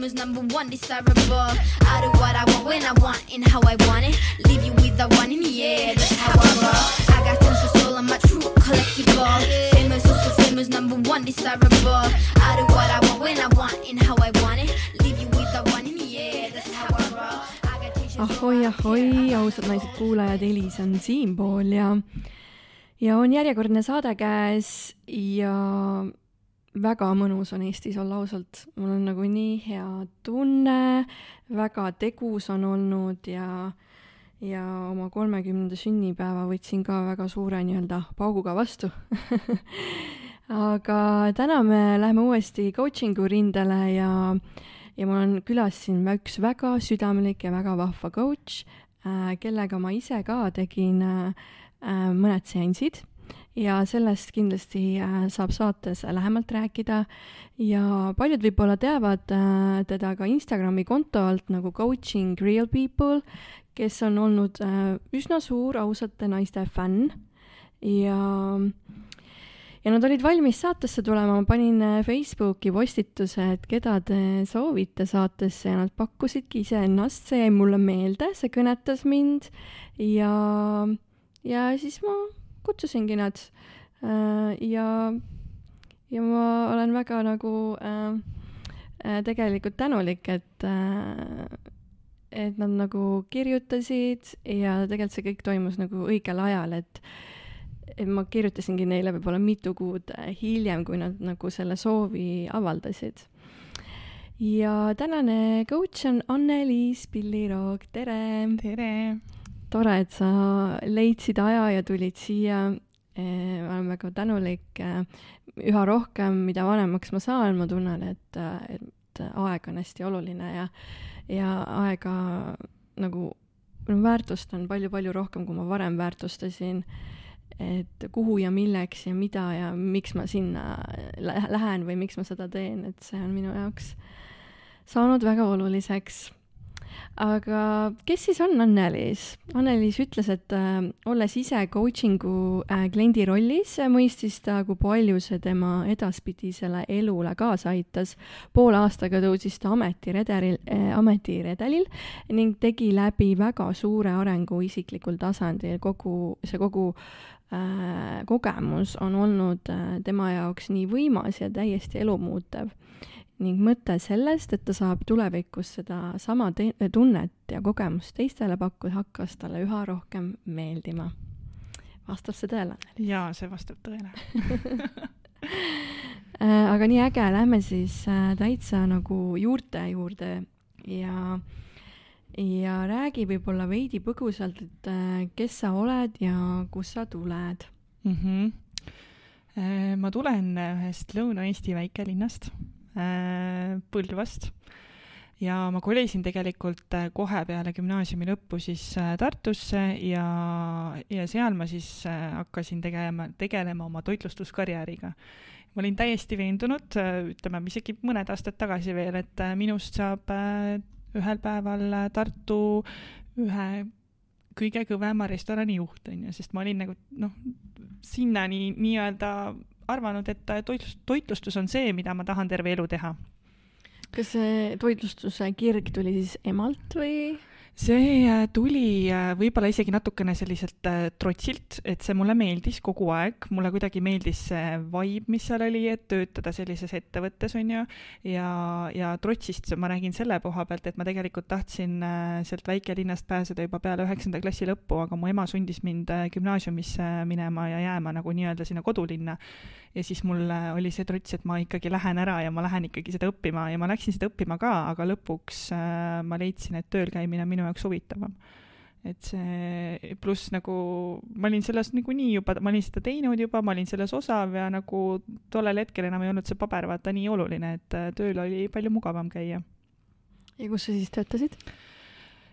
famous, number one, desirable. I do what I want when I want and how I want it. Leave you with the one in the air, that's how I roll. I got tons of soul, I'm a true collectible. Famous, also famous, number one, desirable. I do what I want when I want and how I want it. Leave you with the one in the air, that's how I roll. I got tons of soul, ahoi, I'm a ahoi, ausad naised kuulajad, Elis on siinpool ja, ja on järjekordne saade käes ja väga mõnus on Eestis olla ausalt, mul on nagu nii hea tunne, väga tegus on olnud ja, ja oma kolmekümnenda sünnipäeva võtsin ka väga suure nii-öelda pauguga vastu. Aga täna me läheme uuesti coaching'u rindele ja ja mul on külas siin üks väga südamlik ja väga vahva coach äh,, kellega ma ise ka tegin äh, äh, mõned seansid ja sellest kindlasti äh, saab saates lähemalt rääkida. Ja paljud võib-olla teavad äh, teda ka Instagrami konto alt nagu coaching real people, kes on olnud äh, üsna suur ausate naiste fänn. Ja ja nad olid valmis saatesse tulema, ma panin Facebooki postituse, et keda te soovite saatesse ja nad pakkusidki iseennast, see jäi mulle meelde, see kõnetas mind. Ja, ja siis ma kutsusingi nad äh, ja, ja ma olen väga nagu äh, äh, tegelikult tänulik, et et nad nagu kirjutasid ja tegelikult see kõik toimus nagu õigel ajal, et et ma kirjutasingi neile võib-olla mitu kuud hiljem, kui nad nagu selle soovi avaldasid. ja tänane coach on Anne-Liis Pilliroog, tere! tere! tore, et sa leidsid aja ja tulid siia. ma olen väga tänulik. üha rohkem, mida vanemaks ma saan, ma tunnen, et, et aeg on hästi oluline ja, ja aega nagu väärtustan palju-palju rohkem, kui ma varem väärtustasin. et kuhu ja milleks ja mida ja miks ma sinna lä- lähen või miks ma seda teen, et see on minu jaoks saanud väga oluliseks aga kes siis on Anneliis? Anneliis ütles, et äh, olles ise coaching'u äh, kliendi rollis, mõistis ta, kui palju see tema edaspidisele elule kaasa aitas. poole aastaga tõusis ta ametiredelil äh,, ametiredelil ning tegi läbi väga suure arengu isiklikul tasandil. kogu see kogu äh, kogemus on olnud äh, tema jaoks nii võimas ja täiesti elumuutev ning mõte sellest, et ta saab tulevikus sedasama te- tunnet ja kogemust teistele pakkuda, hakkas talle üha rohkem meeldima. vastab see tõele? jaa, see vastab tõele. Äh, aga nii äge, lähme siis äh, täitsa nagu juurte juurde ja, ja räägi võib-olla veidi põgusalt, et äh, kes sa oled ja kust sa tuled. mm. -hmm. ma tulen ühest Lõuna-Eesti väikelinnast, Põlvast ja ma kolisin tegelikult äh, kohe peale gümnaasiumi lõppu siis äh, Tartusse ja, ja seal ma siis äh, hakkasin tegema, tegelema oma toitlustuskarjääriga. ma olin täiesti veendunud, ütleme isegi mõned aastad tagasi veel, et äh, minust saab äh, ühel päeval äh, Tartu ühe kõige kõvema restorani juht, on ju, sest ma olin nagu noh, sinnani nii-öelda arvanud, et toitlus, toitlustus on see, mida ma tahan terve elu teha kas see toitlustuse kirg tuli siis emalt või? See äh, tuli äh, võib-olla isegi natukene selliselt äh, trotsilt, et see mulle meeldis kogu aeg, mulle kuidagi meeldis see vibe, mis seal oli, et töötada sellises ettevõttes, on ju, ja, ja trotsist ma räägin selle koha pealt, et ma tegelikult tahtsin sealt väikelinnast pääseda juba peale üheksanda klassi lõppu, aga mu ema sundis mind gümnaasiumisse minema ja jääma nagu nii-öelda sinna kodulinna. ja siis mul oli see trots, et ma ikkagi lähen ära ja ma lähen ikkagi seda õppima ja ma läksin seda õppima ka, aga lõpuks ma leidsin, et tööl käimine on minu jaoks huvitavam. et see pluss nagu ma olin selles niikuinii juba, ma olin seda teinud juba, ma olin selles osav ja nagu tollel hetkel enam ei olnud see paber vaata nii oluline, et äh, tööl oli palju mugavam käia. ja kus sa siis töötasid?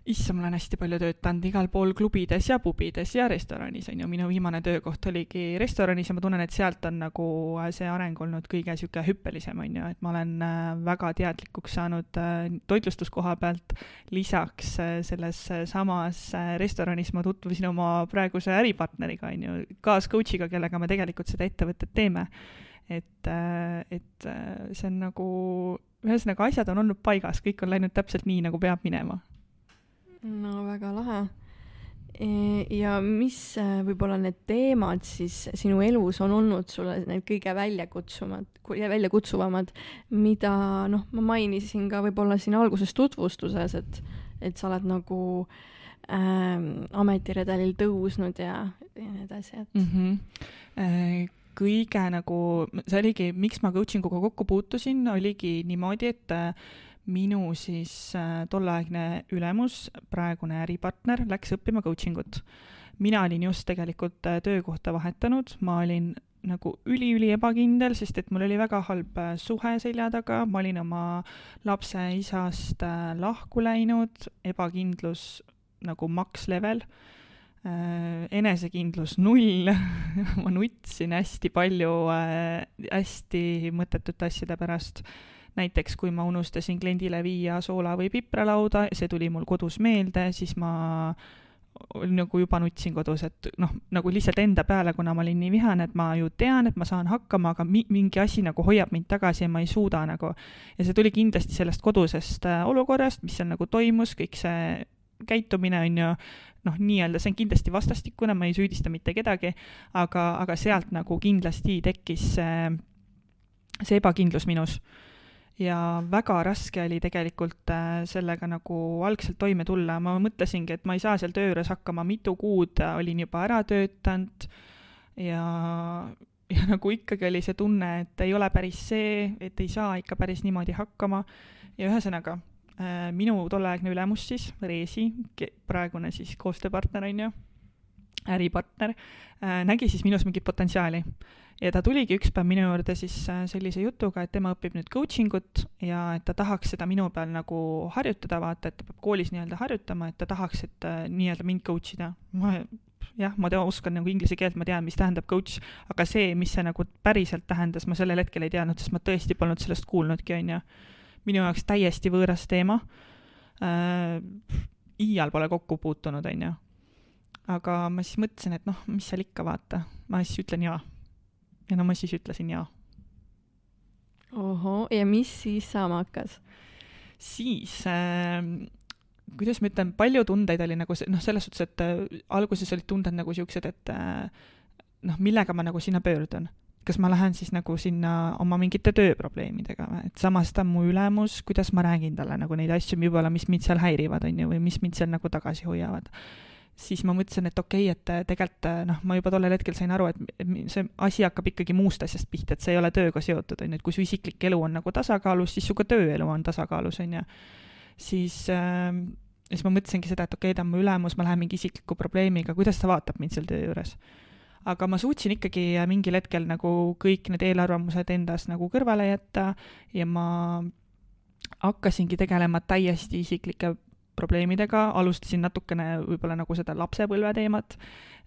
issand, ma olen hästi palju töötanud igal pool klubides ja pubides ja restoranis on ju, minu viimane töökoht oligi restoranis ja ma tunnen, et sealt on nagu see areng olnud kõige niisugune hüppelisem on ju, et ma olen äh, väga teadlikuks saanud äh, toitlustuskoha pealt. lisaks äh, selles äh, samas äh, restoranis ma tutvusin oma praeguse äripartneriga on ju, kaas-coach'iga, kellega me tegelikult seda ettevõtet teeme. et, et äh, see on nagu ühesõnaga asjad on olnud paigas, kõik on läinud täpselt nii, nagu peab minema. No väga lahe E, ja mis äh, võib-olla need teemad siis sinu elus on olnud sulle need kõige väljakutsumad, väljakutsuvamad, mida noh, ma mainisin ka võib-olla siin alguses tutvustuses, et, et sa oled nagu ähm, ametiredelil tõusnud ja, ja nii edasi, et mm. -hmm. kõige nagu, see oligi, miks ma coaching uga kokku puutusin, oligi niimoodi, et äh, minu siis äh, tolleaegne ülemus, praegune äripartner, läks õppima coaching ut. mina olin just tegelikult äh, töökohta vahetanud, ma olin nagu üli-üli ebakindel, sest et mul oli väga halb äh, suhe selja taga, ma olin oma lapse isast lahku läinud, ebakindlus nagu max level, enesekindlus null. Ma nutsin hästi palju hästi mõttetute asjade pärast näiteks kui ma unustasin kliendile viia soola või pipralauda, see tuli mul kodus meelde, siis ma nagu juba nutsin kodus, et noh, nagu lihtsalt enda peale, kuna ma olin nii vihane, et ma ju tean, et ma saan hakkama, aga mi-, mingi asi nagu hoiab mind tagasi ja ma ei suuda nagu. ja see tuli kindlasti sellest kodusest äh, olukorrast, mis seal nagu toimus, kõik see käitumine on ju noh, nii-öelda see on kindlasti vastastikune, ma ei süüdista mitte kedagi, aga, aga sealt nagu kindlasti tekkis see, see ebakindlus minus ja väga raske oli tegelikult äh, sellega nagu algselt toime tulla, ma mõtlesingi, et ma ei saa seal töö juures hakkama, mitu kuud olin juba ära töötanud. Ja, ja nagu ikkagi oli see tunne, et ei ole päris see, et ei saa ikka päris niimoodi hakkama. Ja ühesõnaga, äh, minu tolleaegne ülemus siis, Reesi, praegune siis koostööpartner, on ju, äripartner, äh, nägi siis minus mingit potentsiaali ja ta tuligi üks päev minu juurde siis äh, sellise jutuga, et tema õpib nüüd coaching ut ja et ta tahaks seda minu peal nagu harjutada, vaata, et ta peab koolis nii-öelda harjutama, et ta tahaks, et äh, nii-öelda mind coach ida. ma jah, ma tean, oskan nagu inglise keelt, ma tean, mis tähendab coach, aga see, mis see nagu päriselt tähendas, ma sellel hetkel ei teadnud, sest ma tõesti polnud sellest kuulnudki, on ju. minu jaoks täiesti võõras teema äh,. iial pole kokku puutunud, on ju. aga ma siis mõtlesin, et noh, mis seal ikka, vaata, ma siis ütlen jaa ja no ma siis ütlesin jaa. ohoh, ja mis siis saama hakkas? siis äh, kuidas ma ütlen, palju tundeid oli nagu noh, selles suhtes, et äh, alguses olid tunded nagu siuksed, et äh, noh, millega ma nagu sinna pöördun. kas ma lähen siis nagu sinna oma mingite tööprobleemidega või, et samas ta on mu ülemus, kuidas ma räägin talle nagu neid asju võib-olla, mis mind seal häirivad, on ju, või mis mind seal nagu tagasi hoiavad siis ma mõtlesin, et okei okay,, et äh, tegelikult äh, noh, ma juba tollel hetkel sain aru, et see asi hakkab ikkagi muust asjast pihta, et see ei ole tööga seotud, on ju, et kui su isiklik elu on nagu tasakaalus, siis su ka tööelu on tasakaalus, on ju. siis äh, siis ma mõtlesingi seda, et okei okay,, ta on mu ülemus, ma lähen mingi isikliku probleemiga, kuidas ta vaatab mind seal töö juures. aga ma suutsin ikkagi äh, mingil hetkel nagu kõik need eelarvamused endas nagu kõrvale jätta ja ma hakkasingi tegelema täiesti isiklike probleemidega, alustasin natukene võib-olla nagu seda lapsepõlve teemat.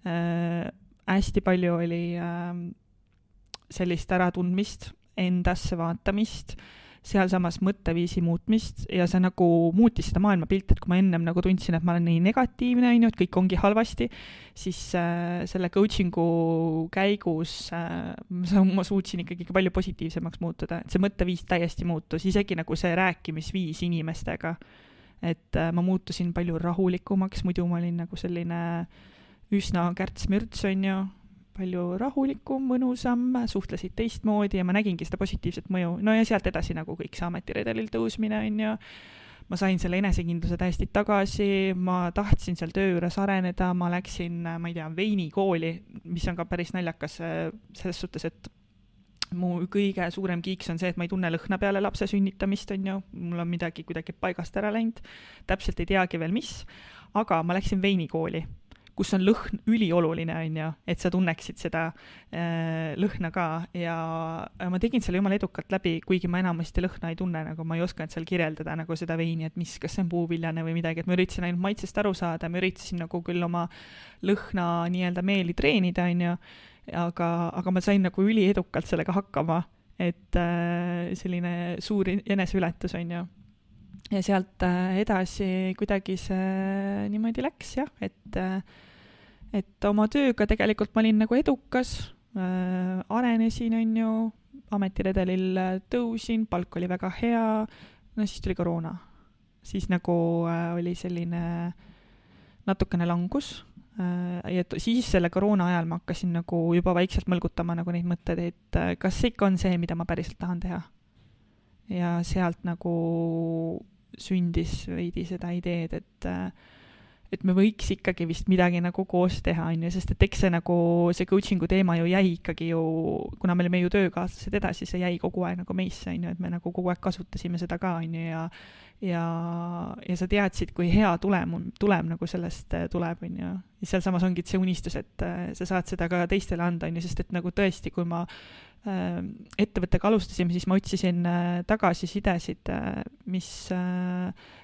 Äh,, hästi palju oli äh, sellist äratundmist, endasse vaatamist, sealsamas mõtteviisi muutmist ja see nagu muutis seda maailmapilti, et kui ma ennem nagu tundsin, et ma olen nii negatiivne, on ju, et kõik ongi halvasti, siis äh, selle coaching'u käigus äh, ma suutsin ikkagi palju positiivsemaks muutuda, et see mõtteviis täiesti muutus, isegi nagu see rääkimisviis inimestega. äh, et äh, ma muutusin palju rahulikumaks, muidu ma olin nagu selline üsna kärts-mürts, on ju, palju rahulikum, mõnusam, suhtlesid teistmoodi ja ma nägingi seda positiivset mõju. no ja sealt edasi nagu kõik see ametiredelil tõusmine, on ju, ma sain selle enesekindluse täiesti tagasi, ma tahtsin seal töö juures areneda, ma läksin, ma ei tea, veinikooli, mis on ka päris naljakas äh, selles suhtes, et mu kõige suurem kiiks on see, et ma ei tunne lõhna peale lapse sünnitamist, on ju, mul on midagi kuidagi paigast ära läinud, täpselt ei teagi veel, mis, aga ma läksin veinikooli, kus on lõhn ülioluline, on ju, et sa tunneksid seda äh, lõhna ka. Ja ma tegin selle jumala edukalt läbi, kuigi ma enamasti lõhna ei tunne, nagu ma ei osanud seal kirjeldada nagu seda veini, et mis, kas see on puuviljane või midagi, et ma üritasin ainult maitsest aru saada, ma üritasin nagu küll oma lõhna nii-öelda meeli treenida, on ju aga, aga ma sain nagu üliedukalt sellega hakkama, et äh, selline suur eneseületus, on ju. ja sealt äh, edasi kuidagi see niimoodi läks jah, et äh, et oma tööga tegelikult ma olin nagu edukas äh,, arenesin, on ju, ametiredelil äh, tõusin, palk oli väga hea, no siis tuli koroona. siis nagu äh, oli selline natukene langus ja siis selle koroona ajal ma hakkasin nagu juba vaikselt mõlgutama nagu neid mõtteid, et äh, kas see ikka on see, mida ma päriselt tahan teha. ja sealt nagu sündis veidi seda ideed, et äh, et me võiks ikkagi vist midagi nagu koos teha, on ju, sest et eks see nagu, see coaching'u teema ju jäi ikkagi ju, kuna me olime ju töökaaslased edasi, see jäi kogu aeg nagu meisse, on ju, et me nagu kogu aeg kasutasime seda ka, on ju, ja ja, ja sa teadsid, kui hea tulem, tulem nagu sellest äh, tuleb, on ju. ja sealsamas ongi see unistus, et äh, sa saad seda ka teistele anda, on ju, sest et nagu tõesti, kui ma äh, ettevõttega alustasime, siis ma otsisin tagasisidesid, mis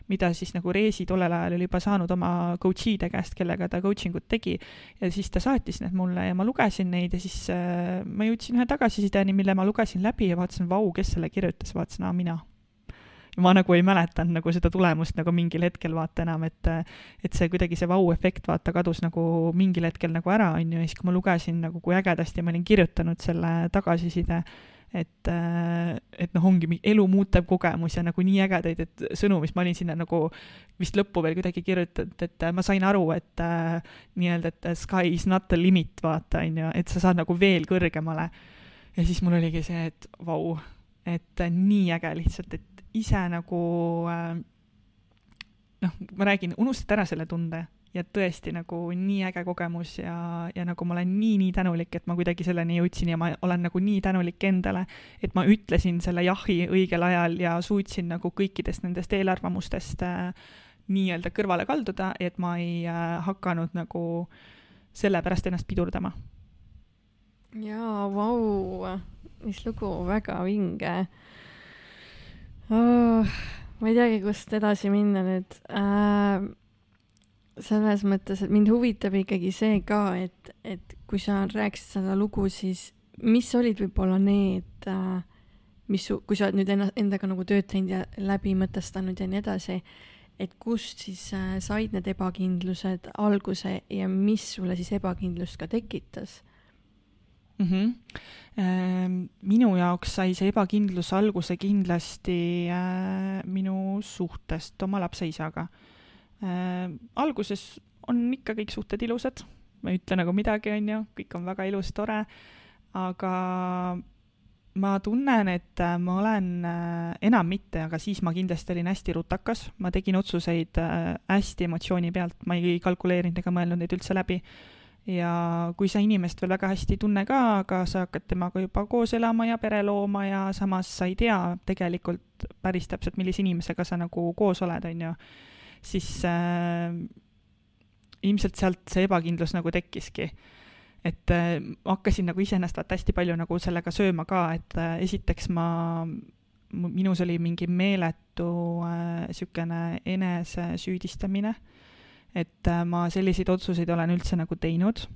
mida siis nagu Reesi tollel ajal oli juba saanud oma coach'ide käest, kellega ta coaching ut tegi. ja siis ta saatis need mulle ja ma lugesin neid ja siis äh, ma jõudsin ühe tagasisideni, mille ma lugesin läbi ja vaatasin, vau, kes selle kirjutas, vaatasin, aa, mina ma nagu ei mäletanud nagu seda tulemust nagu mingil hetkel vaata enam, et et see kuidagi see vau-efekt vaata kadus nagu mingil hetkel nagu ära, on ju, ja siis kui ma lugesin nagu, kui ägedasti ma olin kirjutanud selle tagasiside et, et noh, ongi elu muutev kogemus ja nagu nii ägedaid, et sõnu, mis ma olin sinna nagu vist lõppu veel kuidagi kirjutanud, et ma sain aru, et nii-öelda, et sky is not the limit, vaata, on ju, et sa saad nagu veel kõrgemale. ja siis mul oligi see, et vau, et nii äge lihtsalt, et ise nagu äh, noh, ma räägin, unustad ära selle tunde ja tõesti nagu nii äge kogemus ja, ja nagu ma olen nii-nii tänulik, et ma kuidagi selleni jõudsin ja ma olen nagu nii tänulik endale, et ma ütlesin selle jahi õigel ajal ja suutsin nagu kõikidest nendest eelarvamustest äh, nii-öelda kõrvale kalduda, et ma ei äh, hakanud nagu sellepärast ennast pidurdama. jaa, vau, mis lugu, väga vinge oh,. ma ei teagi, kust edasi minna nüüd äh, selles mõttes, et mind huvitab ikkagi see ka, et, et kui sa rääkisid seda lugu, siis mis olid võib-olla need, äh, mis kui sa oled nüüd enna, endaga nagu tööd teinud ja läbi mõtestanud ja nii edasi, et kust siis äh, said need ebakindlused alguse ja mis sulle siis ebakindlust ka tekitas mm? -hmm. minu jaoks sai see ebakindlus alguse kindlasti äh, minu suhtest oma lapse isaga äh,. alguses on ikka kõik suhted ilusad, ma ei ütle nagu midagi, on ju, kõik on väga ilus, tore, aga ma tunnen, et äh, ma olen äh,, enam mitte, aga siis ma kindlasti olin hästi rutakas, ma tegin otsuseid hästi emotsiooni pealt, ma ei kalkuleerinud ega mõelnud neid üldse läbi. Ja kui sa inimest veel väga hästi ei tunne ka, aga sa hakkad temaga juba koos elama ja pere looma ja samas sa ei tea tegelikult päris täpselt, millise inimesega sa nagu koos oled, on ju siis äh, ilmselt sealt see ebakindlus nagu tekkiski. et äh, hakkasin nagu iseennast vaata hästi palju nagu sellega sööma ka, et äh, esiteks ma, minus oli mingi meeletu niisugune äh, enesesüüdistamine, et äh, ma selliseid otsuseid olen üldse nagu teinud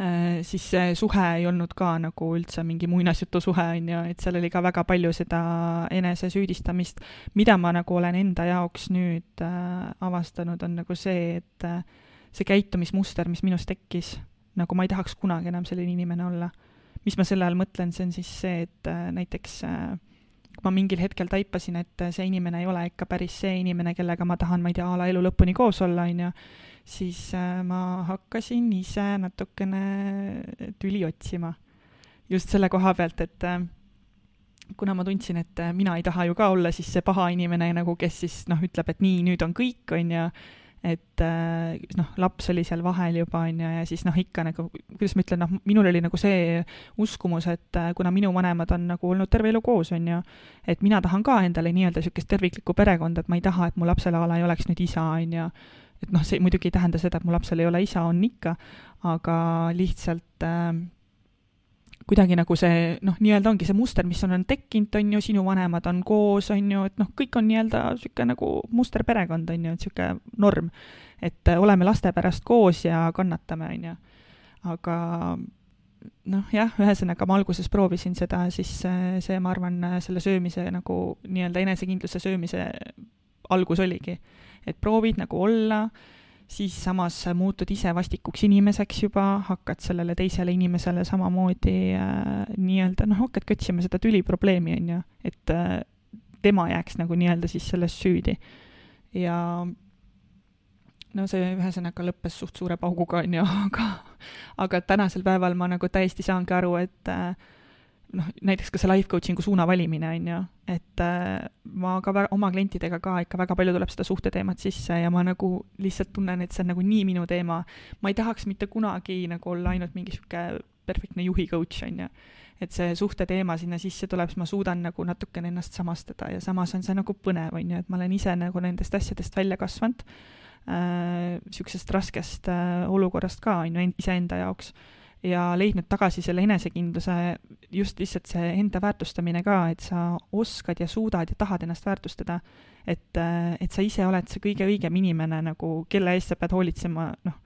Äh, siis see suhe ei olnud ka nagu üldse mingi muinasjutusuhe, on ju, et seal oli ka väga palju seda enesesüüdistamist, mida ma nagu olen enda jaoks nüüd äh, avastanud, on nagu see, et see käitumismuster, mis minus tekkis, nagu ma ei tahaks kunagi enam selline inimene olla. mis ma selle all mõtlen, see on siis see, et näiteks äh, ma mingil hetkel taipasin, et see inimene ei ole ikka päris see inimene, kellega ma tahan, ma ei tea, a la elu lõpuni koos olla, on ju, siis äh, ma hakkasin ise natukene tüli otsima. just selle koha pealt, et äh, kuna ma tundsin, et äh, mina ei taha ju ka olla siis see paha inimene nagu, kes siis noh, ütleb, et nii, nüüd on kõik, on ju, et noh, laps oli seal vahel juba, on ju, ja siis noh, ikka nagu, kuidas ma ütlen, noh, minul oli nagu see uskumus, et kuna minu vanemad on nagu olnud terve elu koos, on ju, et mina tahan ka endale nii-öelda niisugust terviklikku perekonda, et ma ei taha, et mu lapsele a la ei oleks nüüd isa, on ju. Et noh, see muidugi ei tähenda seda, et mu lapsel ei ole isa, on ikka, aga lihtsalt äh, kuidagi nagu see noh, nii-öelda ongi see muster, mis on, on tekkinud, on ju, sinu vanemad on koos, on ju, et noh, kõik on nii-öelda niisugune nagu musterperekond, on ju, niisugune norm. et äh, oleme laste pärast koos ja kannatame, on ju. aga noh, jah, ühesõnaga ma alguses proovisin seda, siis äh, see, ma arvan, selle söömise nagu nii-öelda enesekindluse söömise algus oligi et proovid nagu olla siis samas muutud ise vastikuks inimeseks juba, hakkad sellele teisele inimesele samamoodi äh, nii-öelda noh, hakkad kötsima seda tüliprobleemi, on ju, et äh, tema jääks nagu nii-öelda siis selles süüdi. ja no see ühesõnaga lõppes suht suure pauguga, on ju, aga aga tänasel päeval ma nagu täiesti saangi aru, et äh, noh, näiteks ka see life coaching'u suuna valimine, on ju, et äh, ma ka väga, oma klientidega ka ikka väga palju tuleb seda suhteteemat sisse ja ma nagu lihtsalt tunnen, et see on nagu nii minu teema. ma ei tahaks mitte kunagi nagu olla ainult mingi sihuke perfektne juhi coach, on ju. et see suhteteema sinna sisse tuleb, siis ma suudan nagu natukene ennast samastada ja samas on see nagu põnev, on ju, et ma olen ise nagu nendest asjadest välja kasvanud äh, raskest äh, olukorrast ka, on ju, iseenda jaoks ja leidnud tagasi selle enesekindluse, just lihtsalt see enda väärtustamine ka, et sa oskad ja suudad ja tahad ennast väärtustada. et, et sa ise oled see kõige õigem inimene nagu, kelle eest sa pead hoolitsema, noh,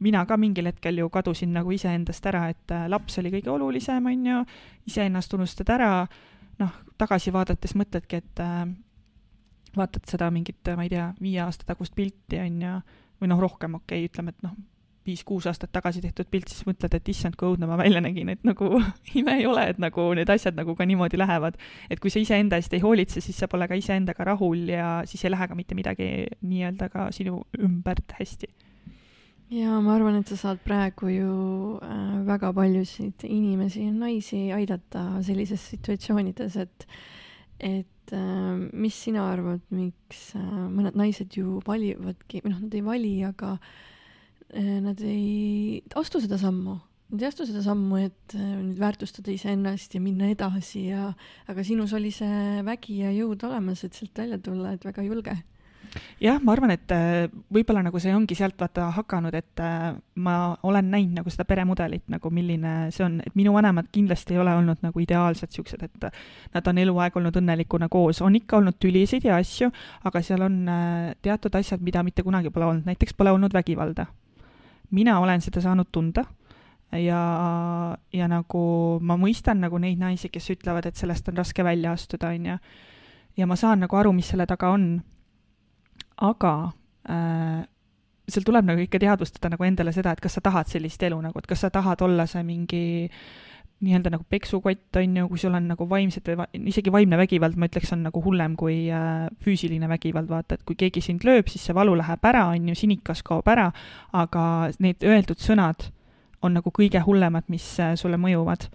mina ka mingil hetkel ju kadusin nagu iseendast ära, et äh, laps oli kõige olulisem, on ju, iseennast unustad ära, noh, tagasi vaadates mõtledki, et äh, vaatad seda mingit, ma ei tea, viie aasta tagust pilti, on ju, või noh, rohkem, okei okay,, ütleme, et noh, viis-kuus aastat tagasi tehtud pilt, siis mõtled, et issand, kui õudne ma välja nägin, et nagu ime ei ole, et nagu need asjad nagu ka niimoodi lähevad. et kui sa iseenda eest ei hoolitse, siis sa pole ka iseendaga rahul ja siis ei lähe ka mitte midagi nii-öelda ka sinu ümbert hästi. ja ma arvan, et sa saad praegu ju äh, väga paljusid inimesi ja naisi aidata sellises situatsioonides, et et äh, mis sina arvad, miks äh, mõned naised ju valivadki, või noh, nad ei vali, aga Äh, nad ei astu seda sammu, nad ei astu seda sammu, et äh, nüüd väärtustada iseennast ja minna edasi ja, aga sinus oli see vägi ja jõud olemas, et sealt välja tulla, et väga julge. Jah, ma arvan, et äh, võib-olla nagu see ongi sealt vaata hakanud, et ma olen näinud nagu seda peremudelit nagu, milline see on, et minu vanemad kindlasti ei ole olnud nagu ideaalsed siuksed, et nad on eluaeg olnud õnnelikuna koos, on ikka olnud tülisid ja asju, aga seal on teatud asjad, mida mitte kunagi pole olnud, näiteks pole olnud vägivalda mina olen seda saanud tunda ja, ja nagu ma mõistan nagu neid naisi, kes ütlevad, et sellest on raske välja astuda, on ju. ja ma saan nagu aru, mis selle taga on. aga äh, seal tuleb nagu ikka teadvustada nagu endale seda, et kas sa tahad sellist elu nagu, et kas sa tahad olla see mingi äh, nii-öelda nagu peksukott, on ju, kui sul on nagu vaimsed või va isegi vaimne vägivald, ma ütleks, on nagu hullem kui äh, füüsiline vägivald, vaata, et kui keegi sind lööb, siis see valu läheb ära, on ju, sinikas kaob ära, aga need öeldud sõnad on nagu kõige hullemad, mis äh, sulle mõjuvad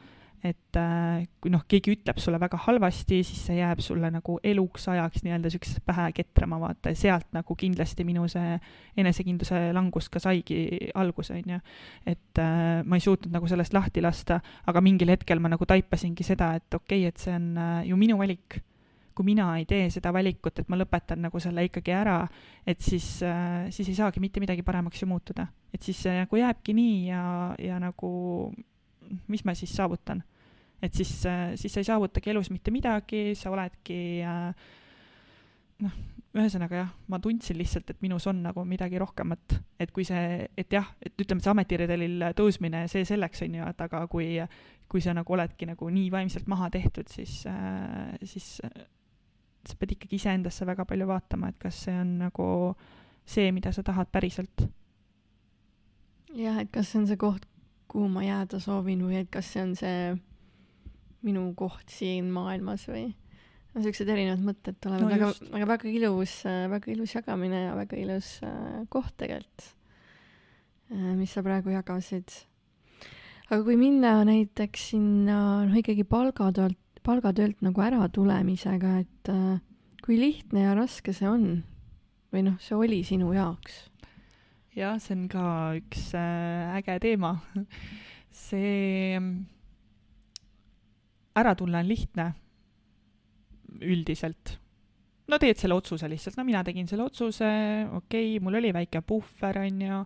et äh, kui noh, keegi ütleb sulle väga halvasti, siis see jääb sulle nagu eluks ajaks nii-öelda niisugusesse pähe ketrama, vaata, ja sealt nagu kindlasti minu see enesekindluse langus ka saigi alguse, on ju. et äh, ma ei suutnud nagu sellest lahti lasta, aga mingil hetkel ma nagu taipasingi seda, et okei okay,, et see on äh, ju minu valik kui mina ei tee seda valikut, et ma lõpetan nagu selle ikkagi ära, et siis äh,, siis ei saagi mitte midagi paremaks ju muutuda. et siis see nagu jääbki nii ja, ja nagu mis ma siis saavutan et siis, äh, siis sa ei saavutagi elus mitte midagi, sa oledki äh, noh, ühesõnaga jah, ma tundsin lihtsalt, et minus on nagu midagi rohkemat, et kui see, et jah, et ütleme, see ametiredelil tõusmine, see selleks, on ju, et aga kui, kui sa nagu oledki nagu nii vaimselt maha tehtud, siis, äh, siis sa pead ikkagi iseendasse väga palju vaatama, et kas see on nagu see, mida sa tahad päriselt. jah, et kas see on see koht, kuhu ma jääda soovin või et kas see on see minu koht siin maailmas või no siuksed erinevad mõtted tulevad no, väga, väga, väga ilus, väga ilus jagamine ja väga ilus äh, koht tegelikult, äh, mis sa praegu jagasid. aga kui minna näiteks sinna noh, ikkagi palgatöölt, palgatöölt nagu äratulemisega, et äh, kui lihtne ja raske see on või noh, see oli sinu jaoks? jah, see on ka üks äge teema. see ära tulla on lihtne, üldiselt. no teed selle otsuse lihtsalt, no mina tegin selle otsuse, okei okay,, mul oli väike puhver, on ju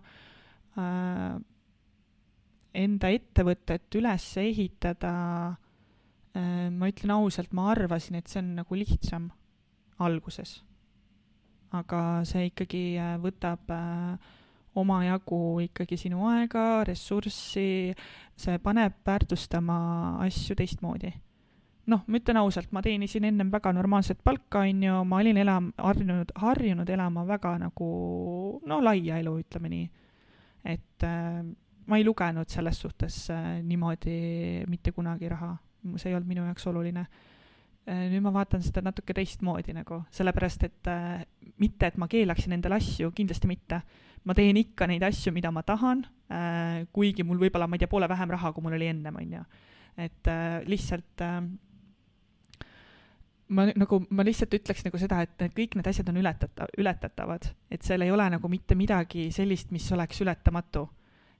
äh,, enda ettevõtet üles ehitada äh,, ma ütlen ausalt, ma arvasin, et see on nagu lihtsam alguses. aga see ikkagi äh, võtab äh, omajagu ikkagi sinu aega, ressurssi, see paneb väärtustama asju teistmoodi. noh, ma ütlen ausalt, ma teenisin ennem väga normaalset palka, on ju, ma olin elam-, harjunud, harjunud elama väga nagu no laia elu, ütleme nii. et äh, ma ei lugenud selles suhtes äh, niimoodi mitte kunagi raha, see ei olnud minu jaoks oluline. Nüüd ma vaatan seda natuke teistmoodi nagu, sellepärast et äh, mitte, et ma keelaksin endale asju, kindlasti mitte. ma teen ikka neid asju, mida ma tahan äh,, kuigi mul võib-olla, ma ei tea, poole vähem raha, kui mul oli ennem, on ju. et äh, lihtsalt äh, ma nagu, ma lihtsalt ütleks nagu seda, et need kõik need asjad on ületata-, ületatavad, et seal ei ole nagu mitte midagi sellist, mis oleks ületamatu.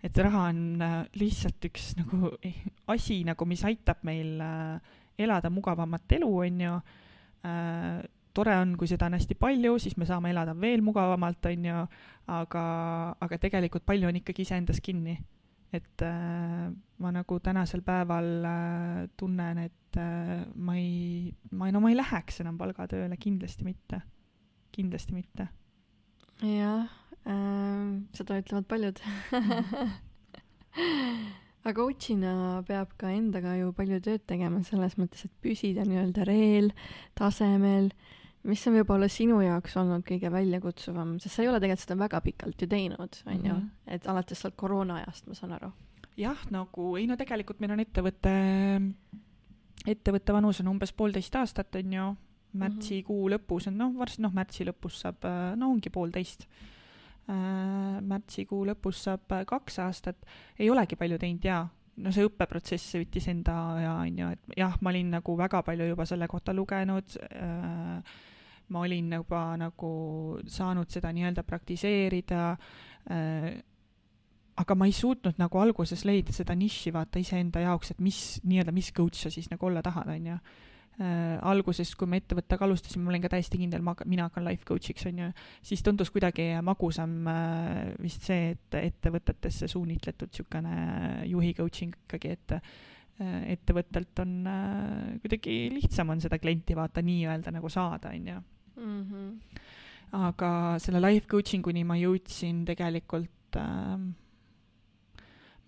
et raha on äh, lihtsalt üks nagu asi nagu, mis aitab meil äh, elada mugavamat elu, on ju äh,. tore on, kui seda on hästi palju, siis me saame elada veel mugavamalt, on ju, aga, aga tegelikult palju on ikkagi iseendas kinni et äh, ma nagu tänasel päeval äh, tunnen, et äh, ma ei, ma ei, no ma ei läheks enam palgatööle, kindlasti mitte. kindlasti mitte. jah äh,, seda ütlevad paljud aga coach'ina peab ka endaga ju palju tööd tegema selles mõttes, et püsida nii-öelda reel, tasemel mis on võib-olla sinu jaoks olnud kõige väljakutsuvam, sest sa ei ole tegelikult seda väga pikalt ju teinud, on ju, mhm. et alates sealt koroona ajast, ma saan aru. jah, nagu ei no tegelikult meil on ettevõte, ettevõtte vanus on umbes poolteist aastat, on ju, märtsikuu mm -hmm. lõpus on noh, varsti noh, märtsi lõpus saab, no ongi poolteist. Märtsikuu lõpus saab kaks aastat, ei olegi palju teinud jaa. No see õppeprotsess võttis enda aja, on ju, et jah, ma olin nagu väga palju juba selle kohta lugenud. Äh,, ma olin juba nagu saanud seda nii-öelda praktiseerida. Äh,, aga ma ei suutnud nagu alguses leida seda nišši vaata iseenda jaoks, et mis nii-öelda, mis coach sa siis nagu olla tahad, on ju äh, alguses, kui me ettevõttega alustasime, ma olin ka täiesti kindel, ma, mina hakkan life coach'iks, on ju, siis tundus kuidagi magusam äh, vist see, et ettevõtetesse suunitletud niisugune juhi coaching ikkagi, et äh, ettevõttelt on äh, kuidagi lihtsam on seda klienti vaata nii-öelda nagu saada, on ju. Mhm. aga selle life coaching uni ma jõudsin tegelikult äh,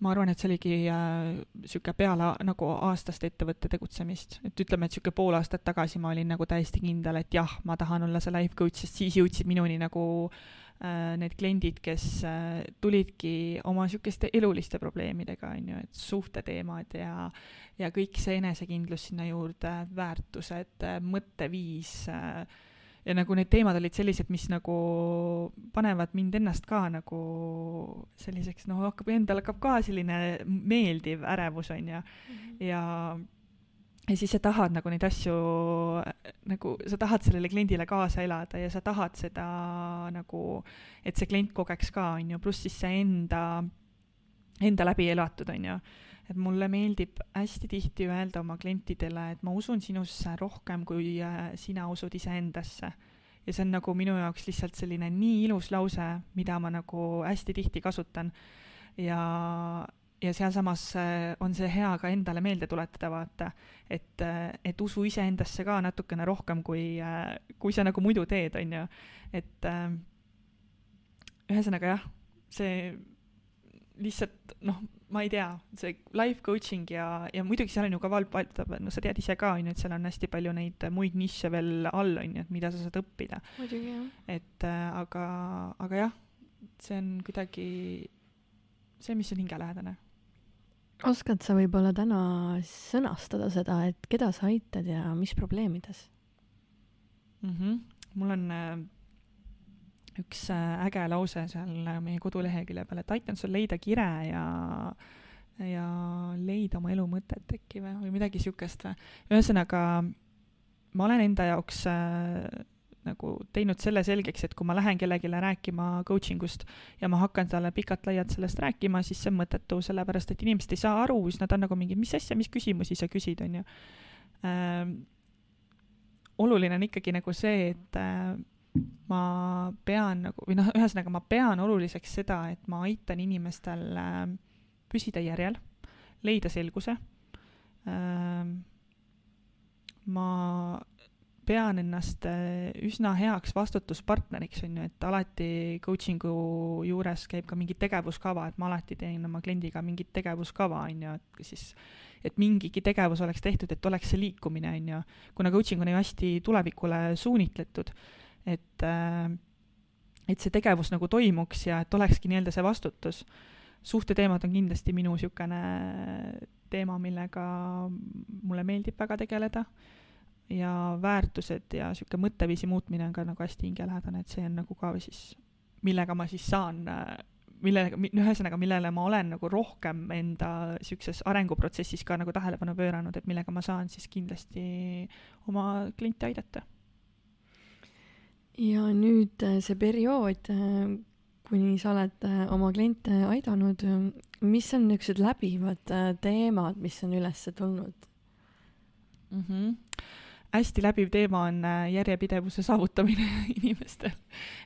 ma arvan, et see oligi niisugune äh, peale nagu aastast ettevõtte tegutsemist, et ütleme, et niisugune pool aastat tagasi ma olin nagu täiesti kindel, et jah, ma tahan olla see life coach, sest siis jõudsid minuni nagu äh, need kliendid, kes äh, tulidki oma niisuguste eluliste probleemidega, on ju, et suhteteemad ja ja kõik see enesekindlus sinna juurde, väärtused, mõtteviis äh,, ja nagu need teemad olid sellised, mis nagu panevad mind ennast ka nagu selliseks, noh, hakkab, endal hakkab ka selline meeldiv ärevus, on ju, mhm. ja ja siis sa tahad nagu neid asju, nagu sa tahad sellele kliendile kaasa elada ja sa tahad seda nagu, et see klient kogeks ka, on ju, pluss siis see enda, enda läbi elatud, on ju et mulle meeldib hästi tihti öelda oma klientidele, et ma usun sinusse rohkem, kui äh, sina usud iseendasse. ja see on nagu minu jaoks lihtsalt selline nii ilus lause, mida ma nagu hästi tihti kasutan. ja, ja sealsamas äh, on see hea ka endale meelde tuletada, vaata, et, äh, et usu iseendasse ka natukene rohkem, kui, kui sa nagu muidu teed, on ju. et ühesõnaga jah, see lihtsalt noh, ma ei tea, see life coaching ja, ja muidugi seal on ju ka val-, no sa tead ise ka, on ju, et seal on hästi palju neid muid nišše veel all, on ju, et mida sa saad õppida. muidugi, jah. et äh, aga, aga jah, see on kuidagi see, mis on hingelähedane. oskad sa võib-olla täna sõnastada seda, et keda sa aitad ja mis probleemides mm? -hmm. mul on äh, üks äh, äge lause seal äh, meie kodulehekülje peal, et aitan sul leida kire ja ja leida oma elu mõtet äkki või, või midagi niisugust või. ühesõnaga, ma olen enda jaoks äh, nagu teinud selle selgeks, et kui ma lähen kellelegi rääkima coaching ust ja ma hakkan talle pikalt-laialt sellest rääkima, siis see on mõttetu, sellepärast et inimesed ei saa aru, siis nad on nagu mingi, mis asja, mis küsimusi sa küsid, on ju äh,. oluline on ikkagi nagu see, et äh, ma pean nagu, või noh, ühesõnaga ma pean oluliseks seda, et ma aitan inimestel äh, püsida järjel, leida selguse äh,. ma pean ennast äh, üsna heaks vastutuspartneriks, on ju, et alati coaching'u juures käib ka mingi tegevuskava, et ma alati teen oma kliendiga mingit tegevuskava, on ju, et siis et mingigi tegevus oleks tehtud, et oleks see liikumine, on ju. kuna coaching on ju hästi tulevikule suunitletud, et äh, et see tegevus nagu toimuks ja et olekski nii-öelda see vastutus. suhteteemad on kindlasti minu niisugune teema, millega mulle meeldib väga tegeleda ja väärtused ja niisugune mõtteviisi muutmine on ka nagu hästi hingelähedane, et see on nagu ka siis, millega ma siis saan, millega, ühesõnaga, millele ma olen nagu rohkem enda niisuguses arenguprotsessis ka nagu tähelepanu pööranud, et millega ma saan siis kindlasti oma kliente aidata. Ja nüüd äh, see periood, äh, kuni sa oled äh, oma kliente aidanud, mis on niisugused läbivad teemad, mis on üles tulnud mm? -hmm hästi läbiv teema on järjepidevuse saavutamine inimestel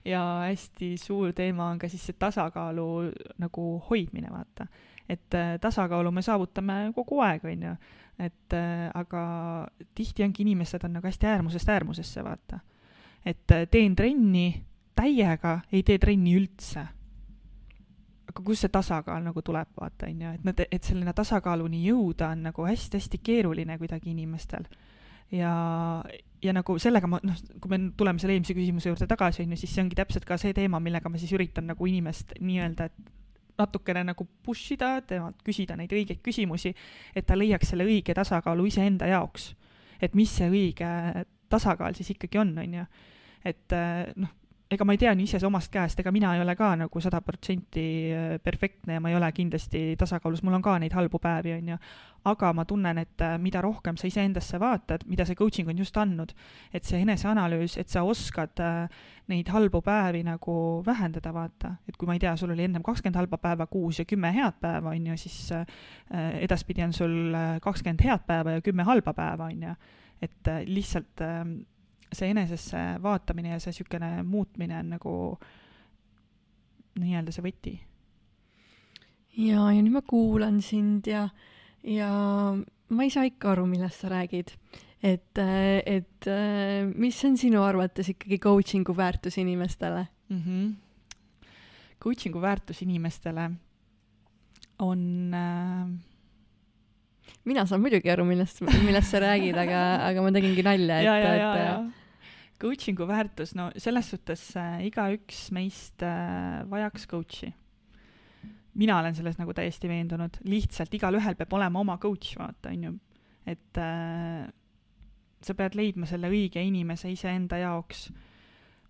ja hästi suur teema on ka siis see tasakaalu nagu hoidmine, vaata. et tasakaalu me saavutame kogu aeg, on ju, et aga tihti ongi inimesed on nagu hästi äärmusest äärmusesse, vaata. Et teen trenni täiega, ei tee trenni üldse aga kust see tasakaal nagu tuleb, vaata, on ju, et nad, et selline tasakaaluni jõuda on nagu hästi-hästi keeruline kuidagi inimestel ja, ja nagu sellega ma noh, kui me tuleme selle eelmise küsimuse juurde tagasi, on ju, siis see ongi täpselt ka see teema, millega ma siis üritan nagu inimest nii-öelda, et natukene nagu push ida, temalt küsida neid õigeid küsimusi, et ta leiaks selle õige tasakaalu iseenda jaoks. et mis see õige tasakaal siis ikkagi on, on ju. Et noh, ega ma ei tea nii ise omast käest, ega mina ei ole ka nagu sada protsenti äh, perfektne ja ma ei ole kindlasti tasakaalus, mul on ka neid halbu päevi, on ju. aga ma tunnen, et äh, mida rohkem sa iseendasse vaatad, mida see coaching on just andnud, et see eneseanalüüs, et sa oskad äh, neid halbu päevi nagu vähendada, vaata. et kui ma ei tea, sul oli ennem kakskümmend halba päeva kuus ja kümme head päeva, on ju, siis edaspidi on sul kakskümmend head päeva ja kümme halba päeva, on ju. et lihtsalt ähm, see enesesse vaatamine ja see niisugune muutmine on nagu nii-öelda see võti. ja, ja nüüd ma kuulan sind ja, ja ma ei saa ikka aru, millest sa räägid. et, et mis on sinu arvates ikkagi coaching'u väärtus inimestele mm? -hmm. Coaching'u väärtus inimestele on äh, mina saan muidugi aru, millest, millest sa räägid, aga, aga ma tegingi nalja, et, et coaching'u väärtus, no selles suhtes äh, igaüks meist äh, vajaks coach'i. mina olen selles nagu täiesti veendunud, lihtsalt igalühel peab olema oma coach, vaata, on ju. et äh, sa pead leidma selle õige inimese iseenda jaoks.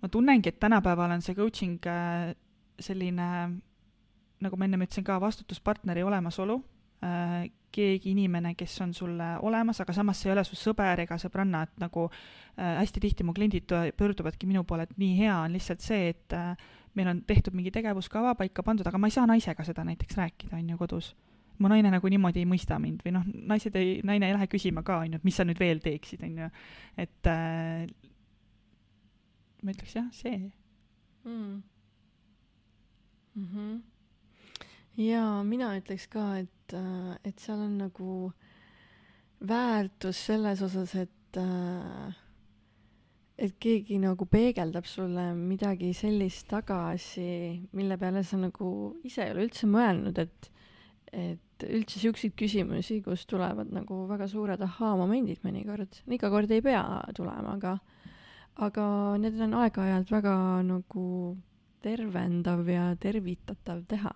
ma tunnengi, et tänapäeval on see coaching äh, selline, nagu ma ennem ütlesin ka, vastutuspartneri olemasolu äh, keegi inimene, kes on sulle olemas, aga samas see ei ole su sõber ega sõbranna, et nagu äh, hästi tihti mu kliendid pöörduvadki minu poole, et nii hea on lihtsalt see, et äh, meil on tehtud mingi tegevuskava paika pandud, aga ma ei saa naisega seda näiteks rääkida, on ju, kodus. mu naine nagu niimoodi ei mõista mind või noh, naised ei, naine ei lähe küsima ka, on ju, et mis sa nüüd veel teeksid, on ju, et äh, ma ütleks jah, see. Mm.. Mm -hmm jaa, mina ütleks ka, et, äh, et seal on nagu väärtus selles osas, et äh, et keegi nagu peegeldab sulle midagi sellist tagasi, mille peale sa nagu ise ei ole üldse mõelnud, et et üldse siukseid küsimusi, kus tulevad nagu väga suured ahhaa-momendid mõnikord, iga kord ei pea tulema, aga aga need on aeg-ajalt väga nagu tervendav ja tervitatav teha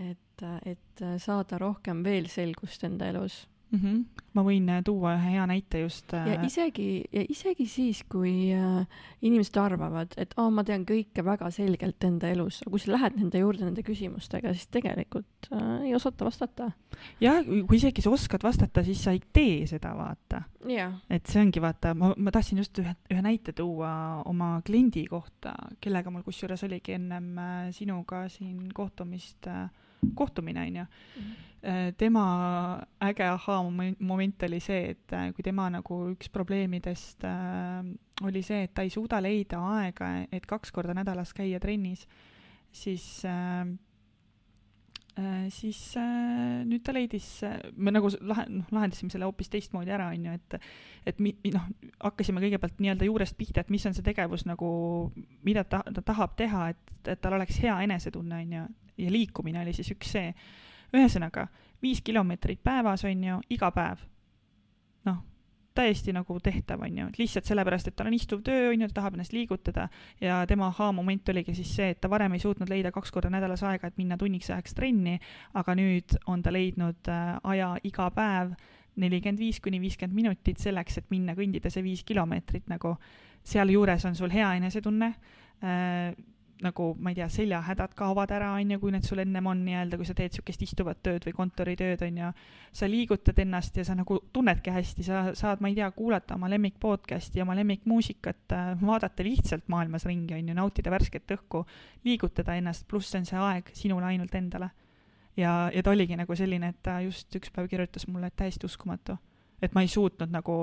et, et saada rohkem veel selgust enda elus mm. -hmm. ma võin äh, tuua ühe hea näite just. ja äh, isegi, ja isegi siis, kui äh, inimesed arvavad, et aa ma tean kõike väga selgelt enda elus, aga kui sa lähed nende juurde nende küsimustega, siis tegelikult äh, ei osata vastata. jah, kui isegi sa oskad vastata, siis sa ei tee seda, vaata. et see ongi, vaata, ma, ma tahtsin just ühe, ühe näite tuua oma kliendi kohta, kellega mul kusjuures oligi ennem sinuga siin kohtumist äh, kohtumine, on ju. Mhm. Äh, tema äge ahaa-moment oli see, et äh, kui tema nagu üks probleemidest äh, oli see, et ta ei suuda leida aega, et kaks korda nädalas käia trennis, siis siis nüüd ta leidis, me nagu lahe-, noh, lahendasime selle hoopis teistmoodi ära, on ju, et et mi-, noh, hakkasime kõigepealt nii-öelda juurest pihta, et mis on see tegevus nagu, mida ta, ta tahab teha, et, et tal oleks hea enesetunne, on ju, ja liikumine oli siis üks see. ühesõnaga, viis kilomeetrit päevas, on ju, iga päev. noh, täiesti nagu tehtav, on ju, et lihtsalt sellepärast, et tal on istuv töö, on ju, ta tahab ennast liigutada ja tema ahaa-moment oligi siis see, et ta varem ei suutnud leida kaks korda nädalas aega, et minna tunniks ajaks trenni, aga nüüd on ta leidnud äh, aja iga päev nelikümmend viis kuni viiskümmend minutit selleks, et minna kõndida see viis kilomeetrit nagu. sealjuures on sul hea enesetunne äh,, nagu ma ei tea, seljahädad kaovad ära, on ju, kui need sul ennem on nii-öelda, kui sa teed niisugust istuvat tööd või kontoritööd, on ju, sa liigutad ennast ja sa nagu tunnedki hästi, sa saad, ma ei tea, kuulata oma lemmik podcast'i, oma lemmikmuusikat, äh, vaadata lihtsalt maailmas ringi, on ju, nautida värsket õhku, liigutada ennast, pluss see on see aeg sinule ainult endale. ja, ja ta oligi nagu selline, et ta just üks päev kirjutas mulle, et täiesti uskumatu. et ma ei suutnud nagu,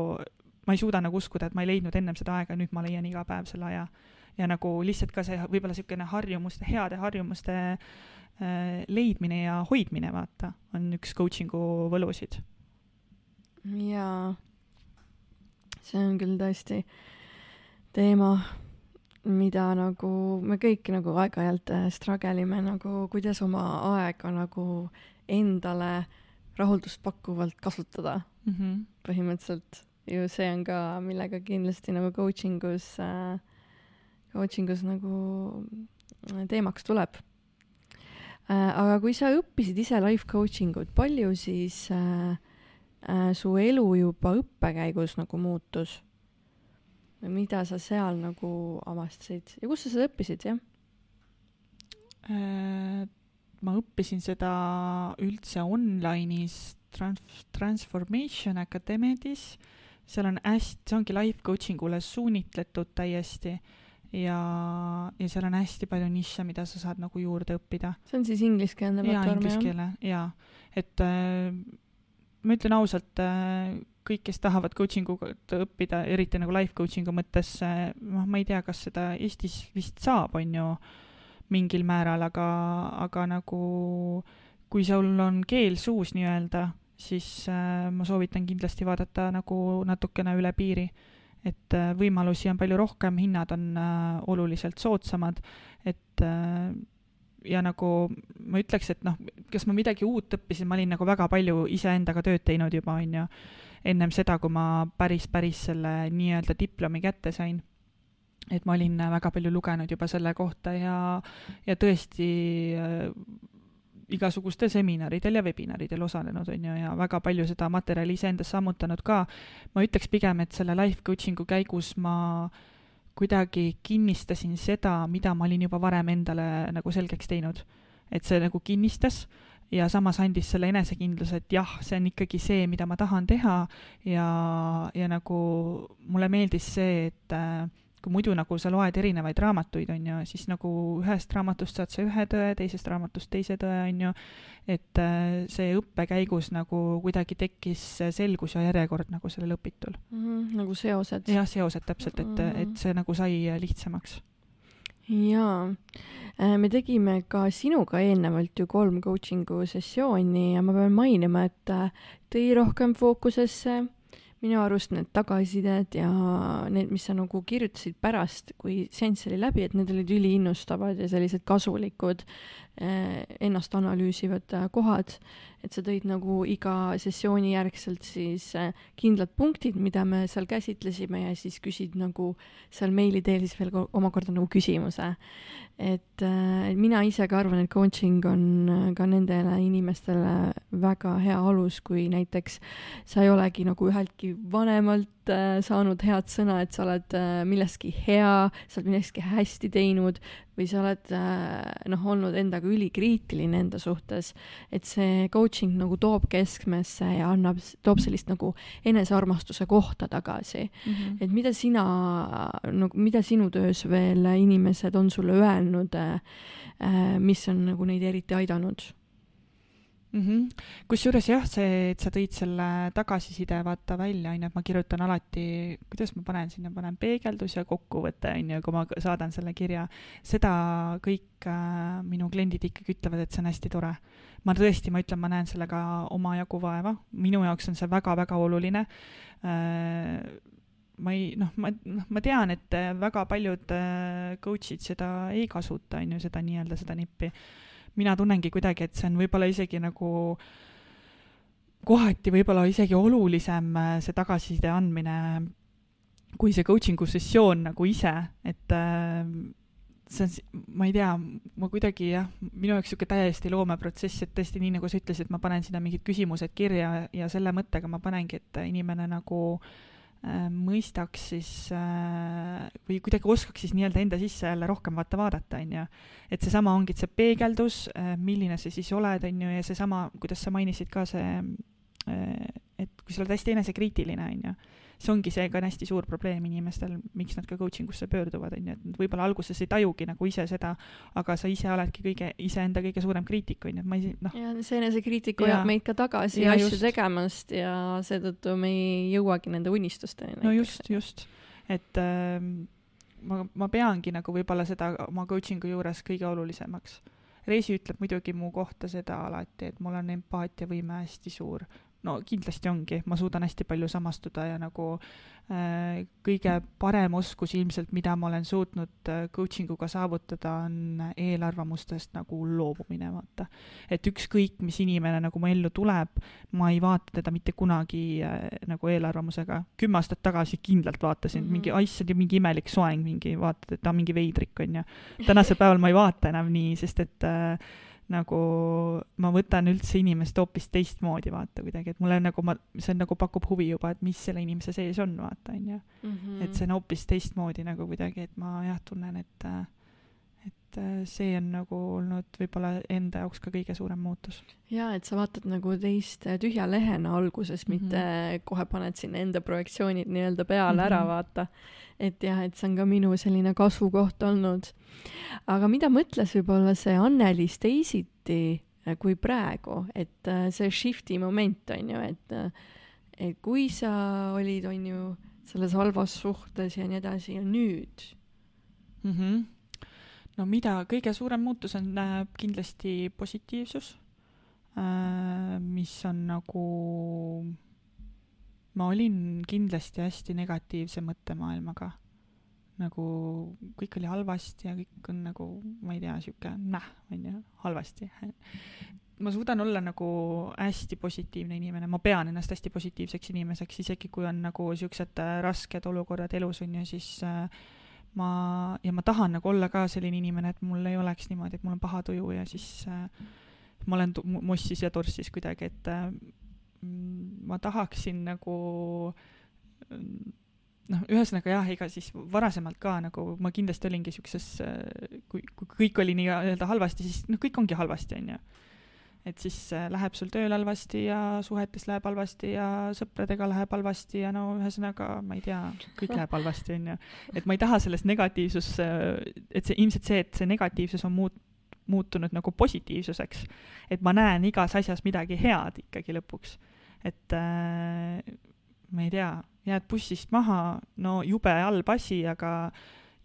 ma ei suuda nagu uskuda, et ma ei leidnud ennem seda aega, nüüd ma leian iga päev selle aja ja nagu lihtsalt ka see võib-olla niisugune harjumuste, heade harjumuste äh, leidmine ja hoidmine, vaata, on üks coaching'u võlusid. jaa, see on küll tõesti teema, mida nagu me kõik nagu aeg-ajalt äh, struggle ime nagu, kuidas oma aega nagu endale rahuldust pakkuvalt kasutada mm. -hmm. põhimõtteliselt ju see on ka, millega kindlasti nagu coaching us äh, coaching us nagu äh, teemaks tuleb. Äh, aga kui sa õppisid ise life coaching ut, palju siis äh, äh, su elu juba õppe käigus nagu muutus? mida sa seal nagu avastasid ja kus sa seda õppisid, jah äh,? ma õppisin seda üldse online'is Trans-, Transformation Academy'dis, seal on hästi, see ongi life coaching ule suunitletud täiesti ja, ja seal on hästi palju nišše, mida sa saad nagu juurde õppida. see on siis ingliskeelne platvorm, jah? keele, jaa. et äh, ma ütlen ausalt äh,, kõik, kes tahavad coaching ut õppida, eriti nagu life coaching'u mõttes äh,, noh, ma ei tea, kas seda Eestis vist saab, on ju, mingil määral, aga, aga nagu kui sul on keel suus nii-öelda, siis äh, ma soovitan kindlasti vaadata nagu natukene üle piiri et äh, võimalusi on palju rohkem, hinnad on äh, oluliselt soodsamad, et äh, ja nagu ma ütleks, et noh, kas ma midagi uut õppisin, ma olin nagu väga palju iseendaga tööd teinud juba, on ju, ennem seda, kui ma päris, päris selle nii-öelda diplomi kätte sain. et ma olin väga palju lugenud juba selle kohta ja, ja tõesti igasugustel seminaridel ja webinaridel osalenud, on ju, ja väga palju seda materjali iseendas sammutanud ka. ma ütleks pigem, et selle life coaching'u käigus ma kuidagi kinnistasin seda, mida ma olin juba varem endale nagu selgeks teinud. et see nagu kinnistas ja samas andis selle enesekindluse, et jah, see on ikkagi see, mida ma tahan teha ja, ja nagu mulle meeldis see, et äh, kui muidu nagu sa loed erinevaid raamatuid, on ju, siis nagu ühest raamatust saad sa ühe tõe, teisest raamatust teise tõe, on ju, et äh, see õppe käigus nagu kuidagi tekkis selgus ja järjekord nagu sellel õpitul mm. -hmm, nagu seosed. jah, seosed täpselt, et -hmm. et see nagu sai lihtsamaks. jaa, äh, me tegime ka sinuga eelnevalt ju kolm coaching'u sessiooni ja ma pean mainima, et äh, tõi rohkem fookusesse minu arust need tagasisided ja need, mis sa nagu kirjutasid pärast, kui seanss oli läbi, et need olid üliinnustavad ja sellised kasulikud ennast analüüsivad eh, kohad, et sa tõid nagu iga sessiooni järgselt siis eh, kindlad punktid, mida me seal käsitlesime ja siis küsid nagu seal meili teel siis veel omakorda nagu küsimuse. et mina ise ka arvan, et coaching on ka nendele inimestele väga hea alus, kui näiteks sa ei olegi nagu üheltki vanemalt äh, saanud head sõna, et sa oled äh, milleski hea, sa oled millestki hästi teinud või sa oled äh, noh, olnud endaga ülikriitiline enda suhtes, et see coaching nagu toob keskmesse ja annab, toob sellist nagu enesearmastuse kohta tagasi mm. -hmm. et mida sina, nagu mida sinu töös veel inimesed on sulle öelnud, mis on nagu neid eriti aidanud? Mm -hmm.. kusjuures jah, see, et sa tõid selle tagasiside vaata välja, on ju, et ma kirjutan alati, kuidas ma panen sinna, panen peegeldus ja kokkuvõte, on ju, kui ma saadan selle kirja. seda kõik äh, minu kliendid ikkagi ütlevad, et see on hästi tore. ma tõesti, ma ütlen, ma näen sellega omajagu vaeva, minu jaoks on see väga-väga oluline äh, ma ei, noh, ma, noh, ma tean, et väga paljud äh, coach'id seda ei kasuta, on ju, seda nii-öelda seda nippi mina tunnengi kuidagi, et see on võib-olla isegi nagu kohati võib-olla isegi olulisem äh, see tagasiside andmine kui see coaching'u sessioon nagu ise, et äh, see on, ma ei tea, ma kuidagi jah, minu jaoks niisugune täiesti loomeprotsess, et tõesti nii, nagu sa ütlesid, ma panen sinna mingid küsimused kirja ja selle mõttega ma panengi, et inimene nagu äh, mõistaks siis äh, või kuidagi oskaks siis nii-öelda enda sisse jälle rohkem vaata vaadata, on ju. et seesama ongi see peegeldus, äh, milline sa siis oled, on ju, ja seesama, kuidas sa mainisid ka see, et kui sa oled hästi enesekriitiline, on ju see ongi see ka on hästi suur probleem inimestel, miks nad ka coaching usse pöörduvad, on ju, et nad võib-olla alguses ei tajugi nagu ise seda, aga sa ise oledki kõige, iseenda kõige suurem kriitik, on ju, et ma ei, noh. ja see enesekriitika hoiab meid ka tagasi ja, asju just. tegemast ja seetõttu me ei jõuagi nende unistusteni. no just, just, et äh, ma, ma peangi nagu võib-olla seda oma coaching'u juures kõige olulisemaks Reisi ütleb muidugi mu kohta seda alati, et mul on empaatiavõime hästi suur no kindlasti ongi, ma suudan hästi palju samastuda ja nagu äh, kõige parem oskus ilmselt, mida ma olen suutnud äh, coaching uga saavutada, on eelarvamustest nagu loobumine, vaata. et ükskõik, mis inimene nagu mu ellu tuleb, ma ei vaata teda mitte kunagi äh, nagu eelarvamusega. kümme aastat tagasi kindlalt vaatasin mm, -hmm. mingi, issand, mingi imelik soeng, mingi, vaatad, et ta on mingi veidrik, on ju. tänasel päeval ma ei vaata enam nii, sest et äh, nagu ma võtan üldse inimest hoopis teistmoodi, vaata kuidagi, et mulle nagu ma, see on nagu pakub huvi juba, et mis selle inimese sees on, vaata, on ju. Mhm. et see on hoopis teistmoodi nagu kuidagi, et ma jah, tunnen, et et see on nagu olnud võib-olla enda jaoks ka kõige suurem muutus. jaa, et sa vaatad nagu teist tühja lehena alguses mm, -hmm. mitte kohe paned sinna enda projektsioonid nii-öelda peale mm -hmm. ära, vaata et jah, et see on ka minu selline kasvukoht olnud. aga mida mõtles võib-olla see Annelis teisiti äh, kui praegu, et äh, see shift'i moment on ju, et, äh, et kui sa olid, on ju, selles halvas suhtes ja nii edasi ja nüüd mm? -hmm. No mida, kõige suurem muutus on kindlasti positiivsus, mis on nagu ma olin kindlasti hästi negatiivse mõttemaailmaga. nagu kõik oli halvasti ja kõik on nagu, ma ei tea, sihuke näh, on ju, halvasti. ma suudan olla nagu hästi positiivne inimene, ma pean ennast hästi positiivseks inimeseks, isegi kui on nagu siuksed äh, rasked olukorrad elus, on ju, siis äh, ma, ja ma tahan nagu olla ka selline inimene, et mul ei oleks niimoodi, et mul on paha tuju ja siis äh, ma olen mossis ja torssis kuidagi, et äh, ma tahaksin nagu noh, ühesõnaga jah, ega siis varasemalt ka nagu ma kindlasti olingi siukses, kui, kui kõik oli nii-öelda halvasti, siis noh, kõik ongi halvasti, onju. Et siis äh, läheb sul tööl halvasti ja suhetes läheb halvasti ja sõpradega läheb halvasti ja no ühesõnaga, ma ei tea, kõik läheb halvasti, onju. et ma ei taha sellest negatiivsus, et see ilmselt see, et see negatiivsus on muut-, muutunud nagu positiivsuseks. et ma näen igas asjas midagi head ikkagi lõpuks. et äh, ma ei tea, jääd bussist maha, no jube halb asi, aga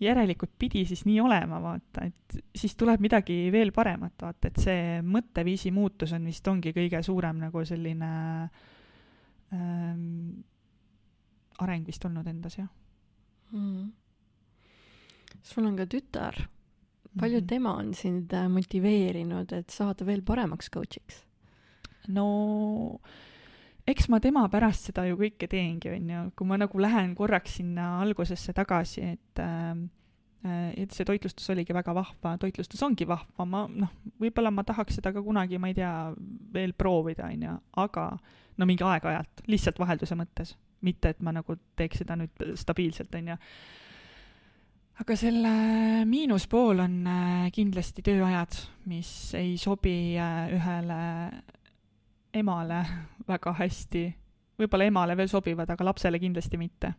järelikult pidi siis nii olema, vaata, et siis tuleb midagi veel paremat, vaata, et see mõtteviisi muutus on vist ongi kõige suurem nagu selline ähm, areng vist olnud endas, jah mm.. sul on ka tütar palju mm -hmm. tema on sind äh, motiveerinud, et saada veel paremaks coach'iks? no eks ma tema pärast seda ju kõike teengi, on ju, kui ma nagu lähen korraks sinna algusesse tagasi, et äh, et see toitlustus oligi väga vahva, toitlustus ongi vahva, ma noh, võib-olla ma tahaks seda ka kunagi, ma ei tea, veel proovida, on ju, aga no mingi aeg-ajalt, lihtsalt vahelduse mõttes, mitte et ma nagu teeks seda nüüd stabiilselt, on ju aga selle miinuspool on äh, kindlasti tööajad, mis ei sobi äh, ühele emale väga hästi. võib-olla emale veel sobivad, aga lapsele kindlasti mitte.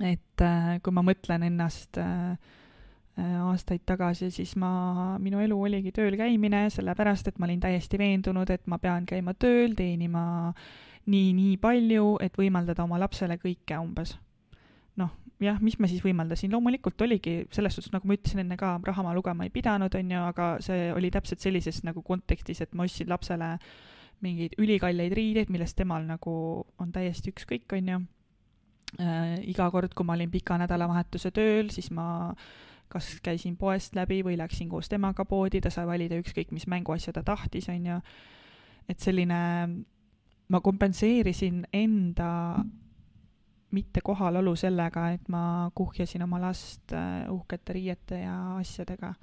et äh, kui ma mõtlen ennast äh, aastaid tagasi, siis ma, minu elu oligi tööl käimine, sellepärast et ma olin täiesti veendunud, et ma pean käima tööl, teenima nii, nii palju, et võimaldada oma lapsele kõike umbes. noh, jah, mis ma siis võimaldasin, loomulikult oligi selles suhtes, nagu ma ütlesin enne ka, raha ma lugema ei pidanud, on ju, aga see oli täpselt sellises nagu kontekstis, et ma ostsin lapsele mingeid ülikalleid riideid, millest temal nagu on täiesti ükskõik, on ju äh,. iga kord, kui ma olin pika nädalavahetuse tööl, siis ma kas käisin poest läbi või läksin koos temaga poodi, ta sai valida ükskõik mis mänguasja ta tahtis, on ju. et selline, ma kompenseerisin enda mitte kohalolu sellega, et ma kuhjasin oma last äh, uhkete riiete ja asjadega.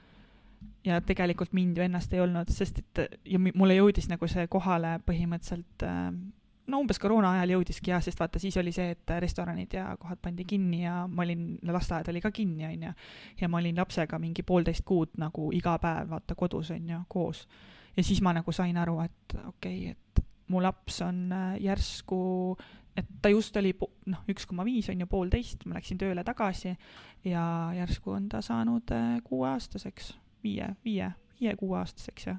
Ja tegelikult mind ju ennast ei olnud, sest et ja mulle jõudis nagu see kohale põhimõtteliselt äh, no umbes koroona ajal jõudiski jah, sest vaata, siis oli see, et restoranid ja kohad pandi kinni ja ma olin, lasteaed oli ka kinni, on ju. ja ma olin lapsega mingi poolteist kuud nagu iga päev vaata kodus, on ju, koos. ja siis ma nagu sain aru, et okei okay,, et mu laps on äh, järsku et ta just oli noh, üks koma viis on ju, poolteist, ma läksin tööle tagasi ja järsku on ta saanud äh, kuueaastaseks, viie, viie, viie-kuueaastaseks ja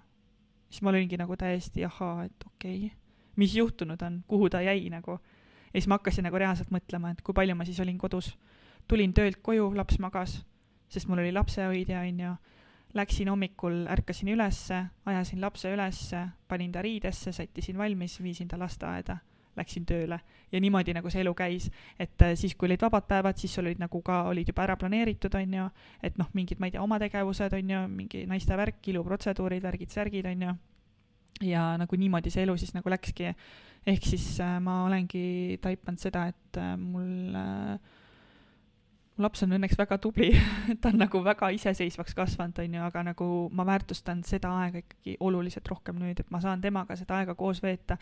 siis ma olingi nagu täiesti ahaa, et okei okay., mis juhtunud on, kuhu ta jäi nagu. ja siis ma hakkasin nagu reaalselt mõtlema, et kui palju ma siis olin kodus. tulin töölt koju, laps magas, sest mul oli lapsehoidja, on ju. Läksin hommikul, ärkasin ülesse, ajasin lapse ülesse, panin ta riidesse, sättisin valmis, viisin ta lasteaeda läksin tööle. Ja niimoodi nagu see elu käis, et äh, siis, kui olid vabad päevad, siis sul olid nagu ka, olid juba ära planeeritud, on ju, et noh, mingid, ma ei tea, oma tegevused, on ju, mingi naiste värk, iluprotseduurid, värgid-särgid, on ju, ja nagu niimoodi see elu siis nagu läkski. ehk siis äh, ma olengi taipanud seda, et äh, mul äh, laps on õnneks väga tubli. Ta on nagu väga iseseisvaks kasvanud, on ju, aga nagu ma väärtustan seda aega ikkagi oluliselt rohkem nüüd, et ma saan temaga seda aega koos veeta.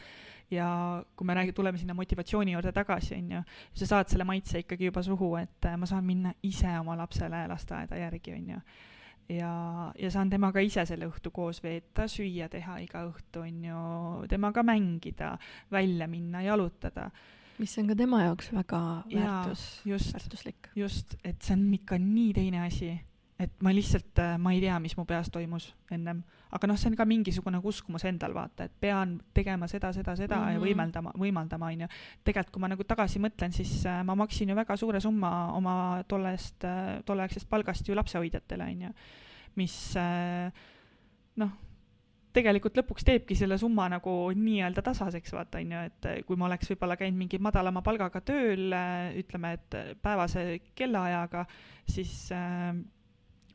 ja kui me räägime, tuleme sinna motivatsiooni juurde tagasi, on ju, sa saad selle maitse ikkagi juba suhu, et äh, ma saan minna ise oma lapsele lasteaeda järgi, on ju. Ja, ja saan temaga ise selle õhtu koos veeta, süüa teha iga õhtu, on ju, temaga mängida, välja minna, jalutada mis on ka tema jaoks väga väärtus, väärtuslik. just, et see on ikka nii teine asi, et ma lihtsalt, äh, ma ei tea, mis mu peas toimus ennem, aga noh, see on ka mingisugune uskumus endal, vaata, et pean tegema seda, seda, seda mm -hmm. ja mhm. võimaldama, võimaldama, on ju. tegelikult, kui ma nagu tagasi mõtlen, siis äh, ma maksin ju väga suure summa oma tollest, äh, tolleaegsest palgast ju lapsehoidjatele, on ju, mis noh tegelikult lõpuks teebki selle summa nagu nii-öelda tasaseks, vaata, on ju, et kui ma oleks võib-olla käinud mingi madalama palgaga tööl, ütleme, et päevase kellaajaga, siis äh,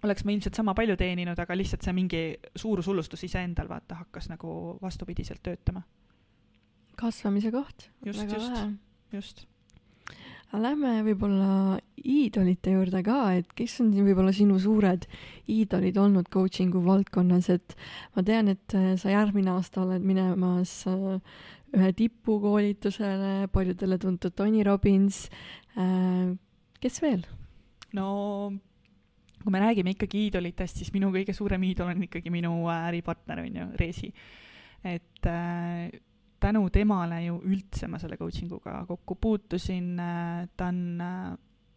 oleks ma ilmselt sama palju teeninud, aga lihtsalt see mingi suurushullustus iseendal, vaata, hakkas nagu vastupidiselt töötama. kasvamise koht. just, just, just lähme võib-olla iidolite juurde ka, et kes on võib-olla sinu suured iidolid olnud coaching'u valdkonnas, et ma tean, et äh, sa järgmine aasta oled minemas äh, ühe tipukoolitusele, paljudele tuntud Tony Robbins. Äh, kes veel? no kui me räägime ikkagi iidolitest, siis minu kõige suurem iidol on ikkagi minu äripartner, on ju, Reesi. et äh, tänu temale ju üldse ma selle coaching uga kokku puutusin, ta on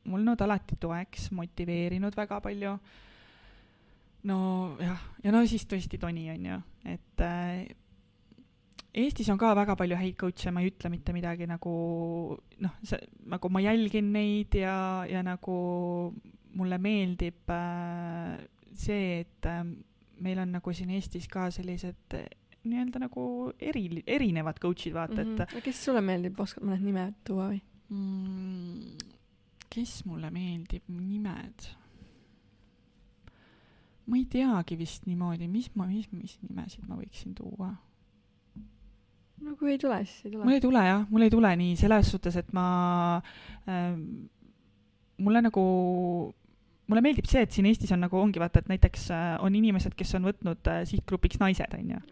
olnud alati toeks, motiveerinud väga palju. no jah, ja no siis tõesti Toni on ju, et äh, Eestis on ka väga palju häid coach'e, ma ei ütle mitte midagi nagu noh, see nagu ma jälgin neid ja, ja nagu mulle meeldib äh, see, et äh, meil on nagu siin Eestis ka sellised nii-öelda nagu eri, erinevad coach'id, vaata mm, -hmm. et. kes sulle meeldib, oskad mõned nimed tuua või mm,? Kes mulle meeldib, nimed? ma ei teagi vist niimoodi, mis ma, mis, mis nimesid ma võiksin tuua no kui ei tule, siis ei tule. mul ei tule jah, mul ei tule nii selles suhtes, et ma äh,, mulle nagu mulle meeldib see, et siin Eestis on nagu ongi vaata, et näiteks äh, on inimesed, kes on võtnud äh, sihtgrupiks naised, on ju.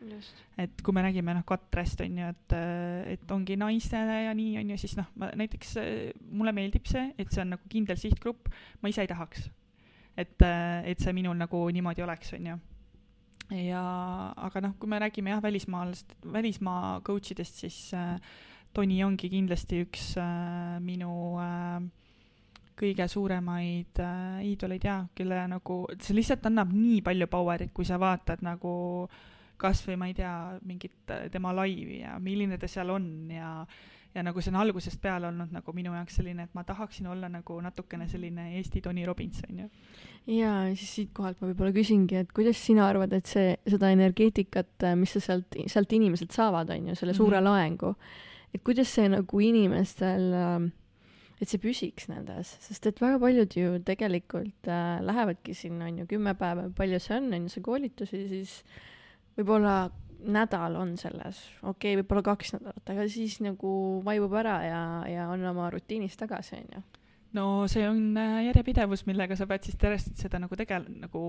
et kui me räägime noh, Katrest on ju, et, äh, et ongi naistele ja nii on ju, siis noh, ma näiteks mulle meeldib see, et see on nagu kindel sihtgrupp, ma ise ei tahaks. et, et see minul nagu niimoodi oleks, on ju ja aga noh, kui me räägime jah, välismaalast, välismaa coach idest, siis äh, Toni ongi kindlasti üks äh, minu äh, kõige suuremaid äh, iidoleid ja kelle nagu, see lihtsalt annab nii palju power'it, kui sa vaatad nagu kas või ma ei tea, mingit äh, tema laivi ja milline ta seal on ja ja nagu see on algusest peale olnud nagu minu jaoks selline, et ma tahaksin olla nagu natukene selline Eesti Tony Robbins, on ju. jaa, siis siitkohalt ma võib-olla küsingi, et kuidas sina arvad, et see, seda energeetikat, äh, mis sa sealt, sealt inimesed saavad, on ju, selle suure mm -hmm. laengu, et kuidas see nagu inimestel äh, et see püsiks nendes, sest et väga paljud ju tegelikult äh, lähevadki sinna, on ju, kümme päeva, palju see on, on ju, see koolitus ja siis võib-olla nädal on selles, okei okay,, võib-olla kaks nädalat, aga siis nagu vaibub ära ja, ja on oma rutiinis tagasi, on ju. no see on äh, järjepidevus, millega sa pead siis järjest seda nagu tegel-, nagu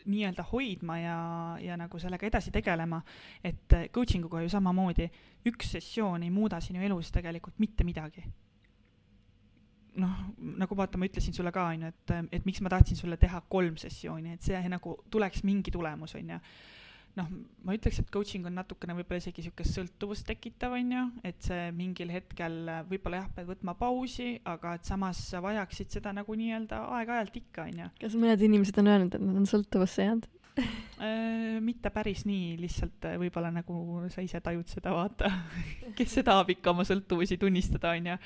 nii-öelda hoidma ja, ja nagu sellega edasi tegelema, et äh, coaching uga ju samamoodi, üks sessioon ei muuda sinu elus tegelikult mitte midagi noh, nagu vaata, ma ütlesin sulle ka, on ju, et, et miks ma tahtsin sulle teha kolm sessiooni, et see nagu tuleks mingi tulemus, on ju. noh, ma ütleks, et coaching on natukene võib-olla isegi niisugust sõltuvust tekitav, on ju, et see mingil hetkel võib-olla jah, pead võtma pausi, aga et samas sa vajaksid seda nagu nii-öelda aeg-ajalt ikka, on ju. kas mõned inimesed on öelnud, et nad on sõltuvusse jäänud? Äh, mitte päris nii, lihtsalt äh, võib-olla nagu sa ise tajud seda, vaata kes see tahab ikka oma sõltuvusi tunnistada, onju.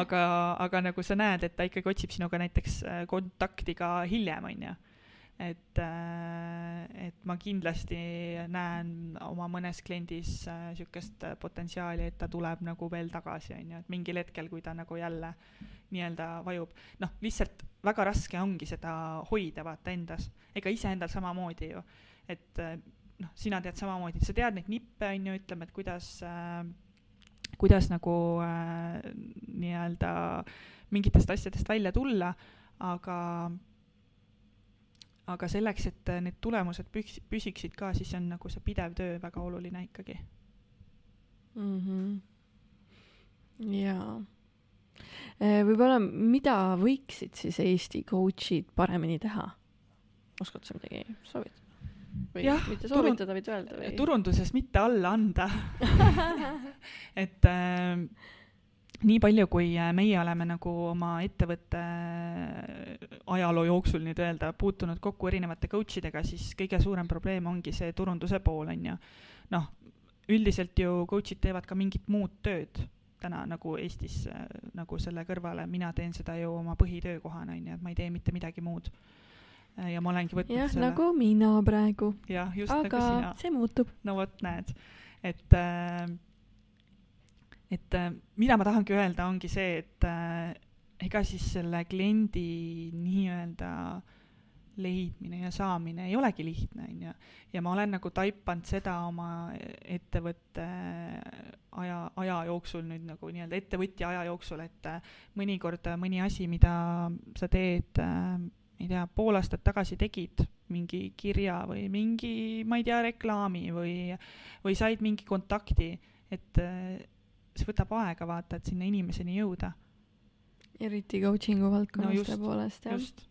aga, aga nagu sa näed, et ta ikkagi otsib sinuga näiteks äh, kontakti ka hiljem, onju et, et ma kindlasti näen oma mõnes kliendis äh, potentsiaali, et ta tuleb nagu veel tagasi, on ju, et mingil hetkel, kui ta nagu jälle nii-öelda vajub, noh, lihtsalt väga raske ongi seda hoida, vaata, endas. ega iseendal samamoodi ju, et äh, noh, sina tead samamoodi, sa tead neid nippe, on ju, ütleme, et kuidas äh, kuidas nagu äh, nii-öelda mingitest asjadest välja tulla, aga aga selleks, et need tulemused püks-, püsiksid ka, siis on nagu see pidev töö väga oluline ikkagi mm. -hmm. jaa. Äh, võib-olla, mida võiksid siis Eesti coach'id paremini teha? oskad sa midagi soovitada? või ja, mitte soovitada, vaid öelda või? turunduses mitte alla anda et äh, nii palju, kui äh, meie oleme nagu oma ettevõtte äh, ajaloo jooksul nüüd öelda, puutunud kokku erinevate coach idega, siis kõige suurem probleem ongi see turunduse pool, on ju. noh, üldiselt ju coach'id teevad ka mingit muud tööd täna nagu Eestis äh, nagu selle kõrvale, mina teen seda ju oma põhitöökohana, on ju, et ma ei tee mitte midagi muud. ja ma olengi võtnud jah selle..., nagu mina praegu. jah, just Aga nagu sina. see muutub. no vot, näed, et äh, et äh, mida ma tahangi öelda, ongi see, et äh, ega siis selle kliendi nii-öelda leidmine ja saamine ei olegi lihtne, on ju. ja ma olen nagu taipanud seda oma ettevõtte aja, aja jooksul nüüd nagu nii-öelda ettevõtja aja jooksul, et äh, mõnikord mõni asi, mida sa teed äh,, ei tea, pool aastat tagasi tegid, mingi kirja või mingi, ma ei tea, reklaami või, või said mingi kontakti, et äh, see võtab aega, vaata, et sinna inimeseni jõuda. eriti coaching'u valdkonnas no tõepoolest, jah. just,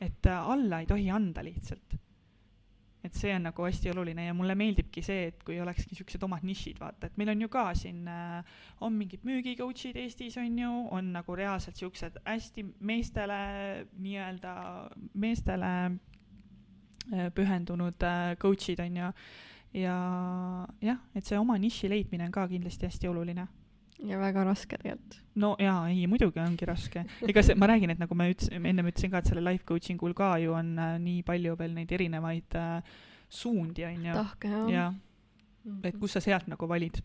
et äh, alla ei tohi anda lihtsalt. et see on nagu hästi oluline ja mulle meeldibki see, et kui olekski niisugused omad nišid, vaata, et meil on ju ka siin äh,, on mingid müügi coach'id Eestis, on ju, on nagu reaalselt niisugused hästi meestele nii-öelda, meestele äh, pühendunud äh, coach'id, on ju ja jah, et see oma niši leidmine on ka kindlasti hästi oluline ja väga raske tegelikult. no jaa, ei muidugi ongi raske. ega see, ma räägin, et nagu ma ütlesin, ennem ütlesin ka, et sellel life coaching ul ka ju on äh, nii palju veel neid erinevaid äh, suundi, on ju. tahke, jah. jah, mhm. et kus sa sealt nagu valid.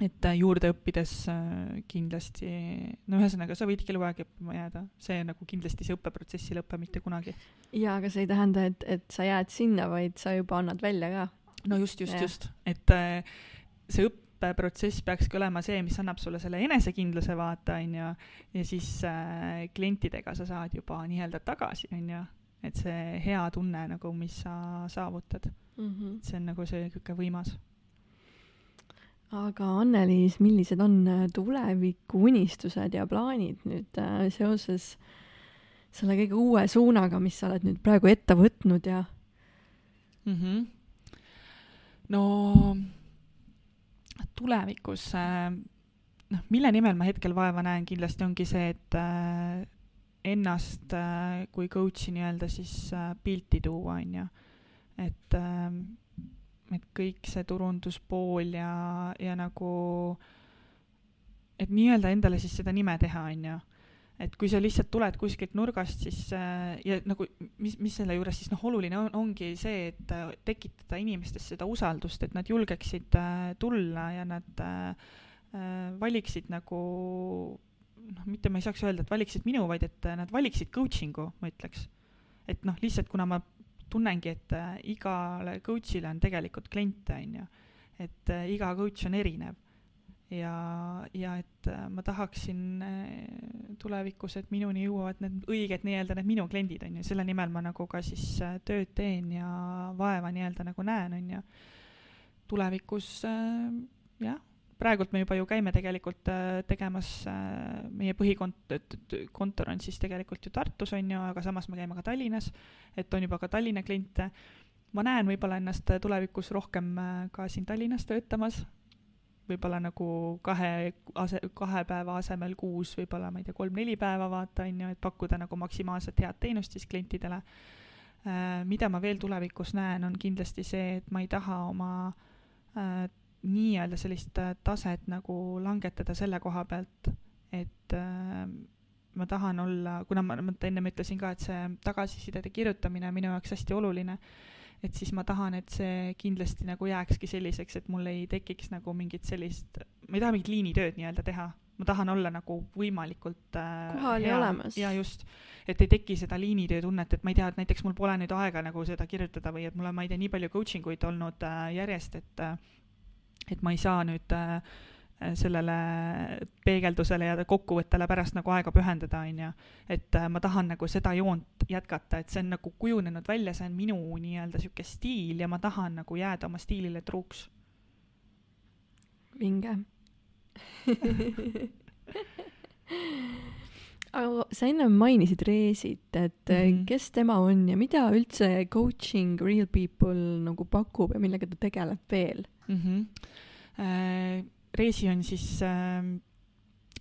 et äh, juurde õppides äh, kindlasti, no ühesõnaga, sa võidki eluaeg õppima jääda, see nagu kindlasti see õppeprotsess ei lõpe mitte kunagi. jaa, aga see ei tähenda, et, et sa jääd sinna, vaid sa juba annad välja ka. no just, just, just, et äh, see õpp õppeprotsess peakski olema see, mis annab sulle selle enesekindluse, vaata, on ju, ja siis äh, klientidega sa saad juba nii-öelda tagasi, on ju, et see hea tunne nagu, mis sa saavutad mm. -hmm. see on nagu see niisugune võimas. aga Anneliis, millised on äh, tuleviku unistused ja plaanid nüüd äh, seoses selle kõige uue suunaga, mis sa oled nüüd praegu ette võtnud ja mm? -hmm. no tulevikus äh, noh, mille nimel ma hetkel vaeva näen, kindlasti ongi see, et äh, ennast äh, kui coach'i nii-öelda siis pilti tuua, on ju. et et kõik see turunduspool ja, ja nagu, et nii-öelda endale siis seda nime teha, on ju et kui sa lihtsalt tuled kuskilt nurgast, siis äh, ja nagu mis, mis selle juures siis noh, oluline on, ongi see, et äh, tekitada inimestes seda usaldust, et nad julgeksid äh, tulla ja nad valiksid nagu noh, mitte ma ei saaks öelda, et valiksid minu, vaid et nad valiksid coaching'u, ma ütleks. et noh, lihtsalt kuna ma tunnengi, et igale coach'ile on tegelikult kliente, on ju, et iga coach on erinev ja, ja et äh, ma tahaksin äh, tulevikus, et minuni jõuavad need õiged nii-öelda need minu kliendid, on ju, selle nimel ma nagu ka siis äh, tööd teen ja vaeva nii-öelda nagu näen, on ju. tulevikus jah, praegult me juba ju käime tegelikult tegemas, meie põhikont-, kontor on siis tegelikult ju Tartus, on ju, aga samas me käime ka Tallinnas, et on juba ka Tallinna kliente ma näen võib-olla ennast tulevikus rohkem ka siin Tallinnas töötamas, võib-olla nagu kahe ase-, kahe päeva asemel kuus, võib-olla ma ei tea, kolm-neli päeva vaata, on ju, et pakkuda nagu maksimaalselt head teenust siis klientidele. Äh, mida ma veel tulevikus näen, on kindlasti see, et ma ei taha oma äh, nii-öelda sellist äh, taset nagu langetada selle koha pealt, et äh, ma tahan olla, kuna ma, ma ennem ütlesin ka, et see tagasisidede kirjutamine on minu jaoks hästi oluline et siis ma tahan, et see kindlasti nagu jääkski selliseks, et mul ei tekiks nagu mingit sellist, ma ei taha mingit liinitööd nii-öelda teha, ma tahan olla nagu võimalikult äh, kohal ja olemas. ja just, et ei teki seda liinitöö tunnet, et ma ei tea, et näiteks mul pole nüüd aega nagu seda kirjutada või et mul on, ma ei tea, nii palju coaching uid olnud äh, järjest, et äh, et ma ei saa nüüd äh, sellele peegeldusele ja kokkuvõttele pärast nagu aega pühendada, on ju. et äh, ma tahan nagu seda joont jätkata, et see on nagu kujunenud välja, see on minu nii-öelda niisugune stiil ja ma tahan nagu jääda oma stiilile truuks. vinge aga sa ennem mainisid Reesit, et mm -hmm. kes tema on ja mida üldse coaching Real People nagu pakub ja millega ta tegeleb veel mm? -hmm. Äh, Reesi on siis äh,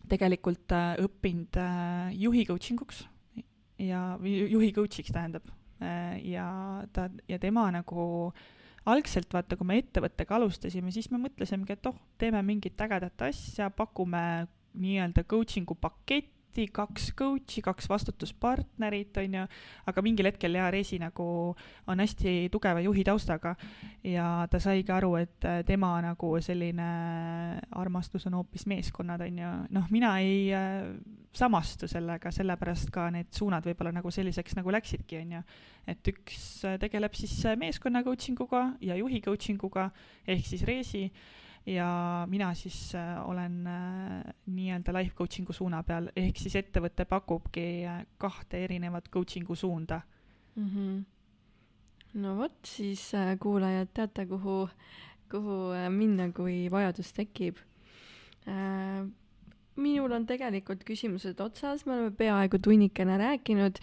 tegelikult äh, õppinud äh, juhi coaching uks ja, või juhi coach'iks tähendab äh,. ja ta, ja tema nagu algselt vaata, kui me ettevõttega alustasime, siis me mõtlesimegi, et oh, teeme mingit ägedat asja, pakume nii-öelda coaching'u paketti, hästi kaks coach'i, kaks vastutuspartnerit, on ju, aga mingil hetkel jaa, Reesi nagu on hästi tugeva juhi taustaga. Ja ta saigi aru, et äh, tema nagu selline armastus on hoopis meeskonnad, on ju, noh, mina ei äh, samastu sellega, sellepärast ka need suunad võib-olla nagu selliseks nagu läksidki, on ju. et üks äh, tegeleb siis meeskonna coaching uga ja juhi coaching uga ehk siis Reesi ja mina siis äh, olen äh, nii-öelda life coaching'u suuna peal, ehk siis ettevõte pakubki äh, kahte erinevat coaching'u suunda mm. -hmm. no vot, siis kuulajad teate, kuhu, kuhu minna, kui vajadus tekib minul on tegelikult küsimused otsas, me oleme peaaegu tunnikene rääkinud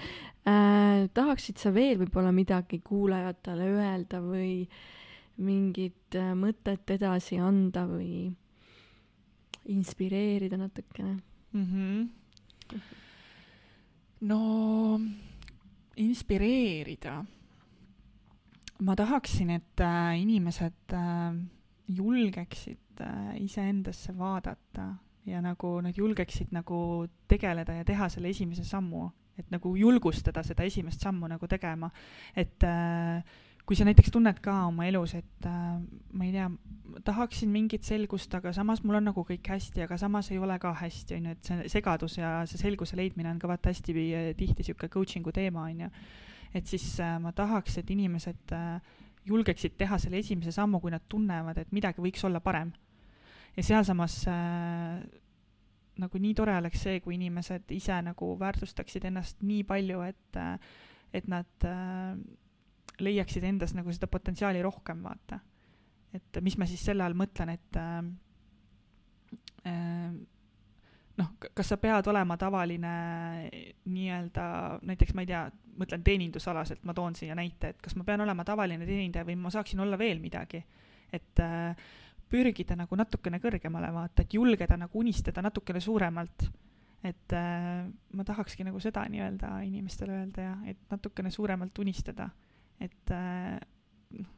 äh,. tahaksid sa veel võib-olla midagi kuulajatele öelda või äh, mingit äh, mõtet edasi anda või inspireerida natukene mm? -hmm. no inspireerida. ma tahaksin, et äh, inimesed äh, julgeksid iseendasse vaadata ja nagu nad julgeksid nagu tegeleda ja teha selle esimese sammu, et nagu julgustada seda esimest sammu nagu tegema, et äh, kui sa näiteks tunned ka oma elus, et äh, ma ei tea, tahaksin mingit selgust, aga samas mul on nagu kõik hästi, aga samas ei ole ka hästi, on ju, et see segadus ja see selguse leidmine on ka vaata hästi äh, tihti niisugune coaching'u teema, on ju. et siis äh, ma tahaks, et inimesed äh, julgeksid teha selle esimese sammu, kui nad tunnevad, et midagi võiks olla parem. ja sealsamas äh, nagu nii tore oleks see, kui inimesed ise nagu väärtustaksid ennast nii palju, et, äh, et nad äh, leiaksid endas nagu seda potentsiaali rohkem, vaata. et mis ma siis selle all mõtlen, et äh, noh, kas sa pead olema tavaline nii-öelda, näiteks ma ei tea, mõtlen teenindusalaselt, ma toon siia näite, et kas ma pean olema tavaline teenindaja või ma saaksin olla veel midagi. et äh, pürgida nagu natukene kõrgemale, vaata, et julgeda nagu unistada natukene suuremalt et äh, ma tahakski nagu seda nii-öelda inimestele öelda ja et natukene suuremalt unistada, et äh,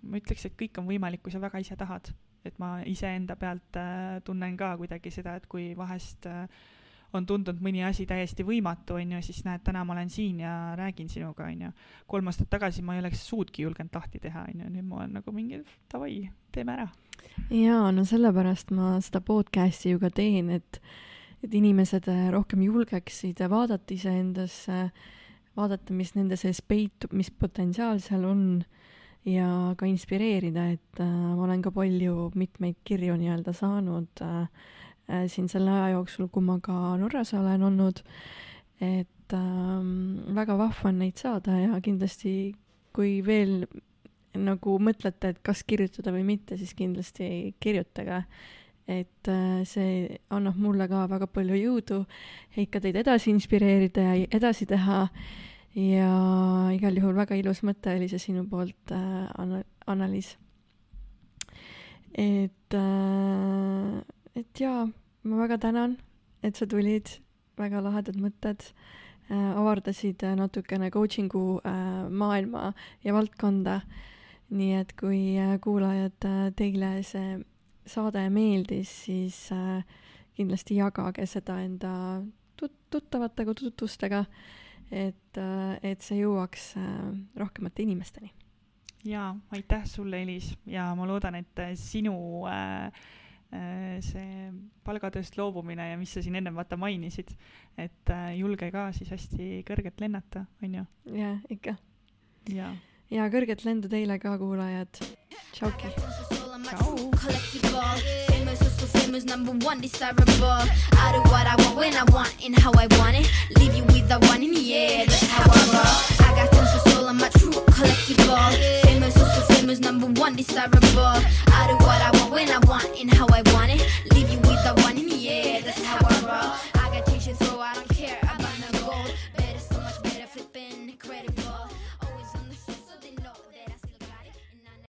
ma ütleks, et kõik on võimalik, kui sa väga ise tahad. et ma iseenda pealt äh, tunnen ka kuidagi seda, et kui vahest äh, on tundunud mõni asi täiesti võimatu, on ju, siis näed, täna ma olen siin ja räägin sinuga, on ju. kolm aastat tagasi ma ei oleks suudki julgenud lahti teha, on ju, nüüd ma olen nagu mingi davai, teeme ära. jaa, no sellepärast ma seda podcast'i ju ka teen, et, et inimesed äh, rohkem julgeksid vaadata iseendasse, vaadata, mis nende sees peitub, mis potentsiaal seal on ja ka inspireerida, et äh, ma olen ka palju mitmeid kirju nii-öelda saanud äh, äh, siin selle aja jooksul, kui ma ka Norras olen olnud, et äh, väga vahva on neid saada ja kindlasti kui veel nagu mõtlete, et kas kirjutada või mitte, siis kindlasti kirjutage. et äh, see annab mulle ka väga palju jõudu ikka teid edasi inspireerida ja edasi teha ja igal juhul väga ilus mõte oli see sinu poolt äh,, Anna, Anna-Liis. et äh,, et jaa, ma väga tänan, et sa tulid, väga lahedad mõtted äh,, avardasid äh, natukene coaching'u äh, maailma ja valdkonda. nii et kui äh, kuulajad äh, teile see saade meeldis, siis äh, kindlasti jagage seda enda tut-, tuttavatega, tutvustega et, äh, et see jõuaks äh, rohkemate inimesteni. jaa, aitäh sulle, Elis, ja ma loodan, et äh, sinu äh, see palgatööst loobumine ja mis sa siin ennem vaata mainisid, et äh, julge ka siis hästi kõrgelt lennata, on ju? jah, ikka. jaa. ja kõrget lendu teile ka, kuulajad. tšauki. Ciao. was number one desirable. I do what I want when I want and how I want it. Leave you with the one in the air. That's how I roll. I got tons of soul on my true collectible. Famous, also famous, number one desirable. I do what I want when I want and how I want it. Leave you with the one in the air. That's how I roll.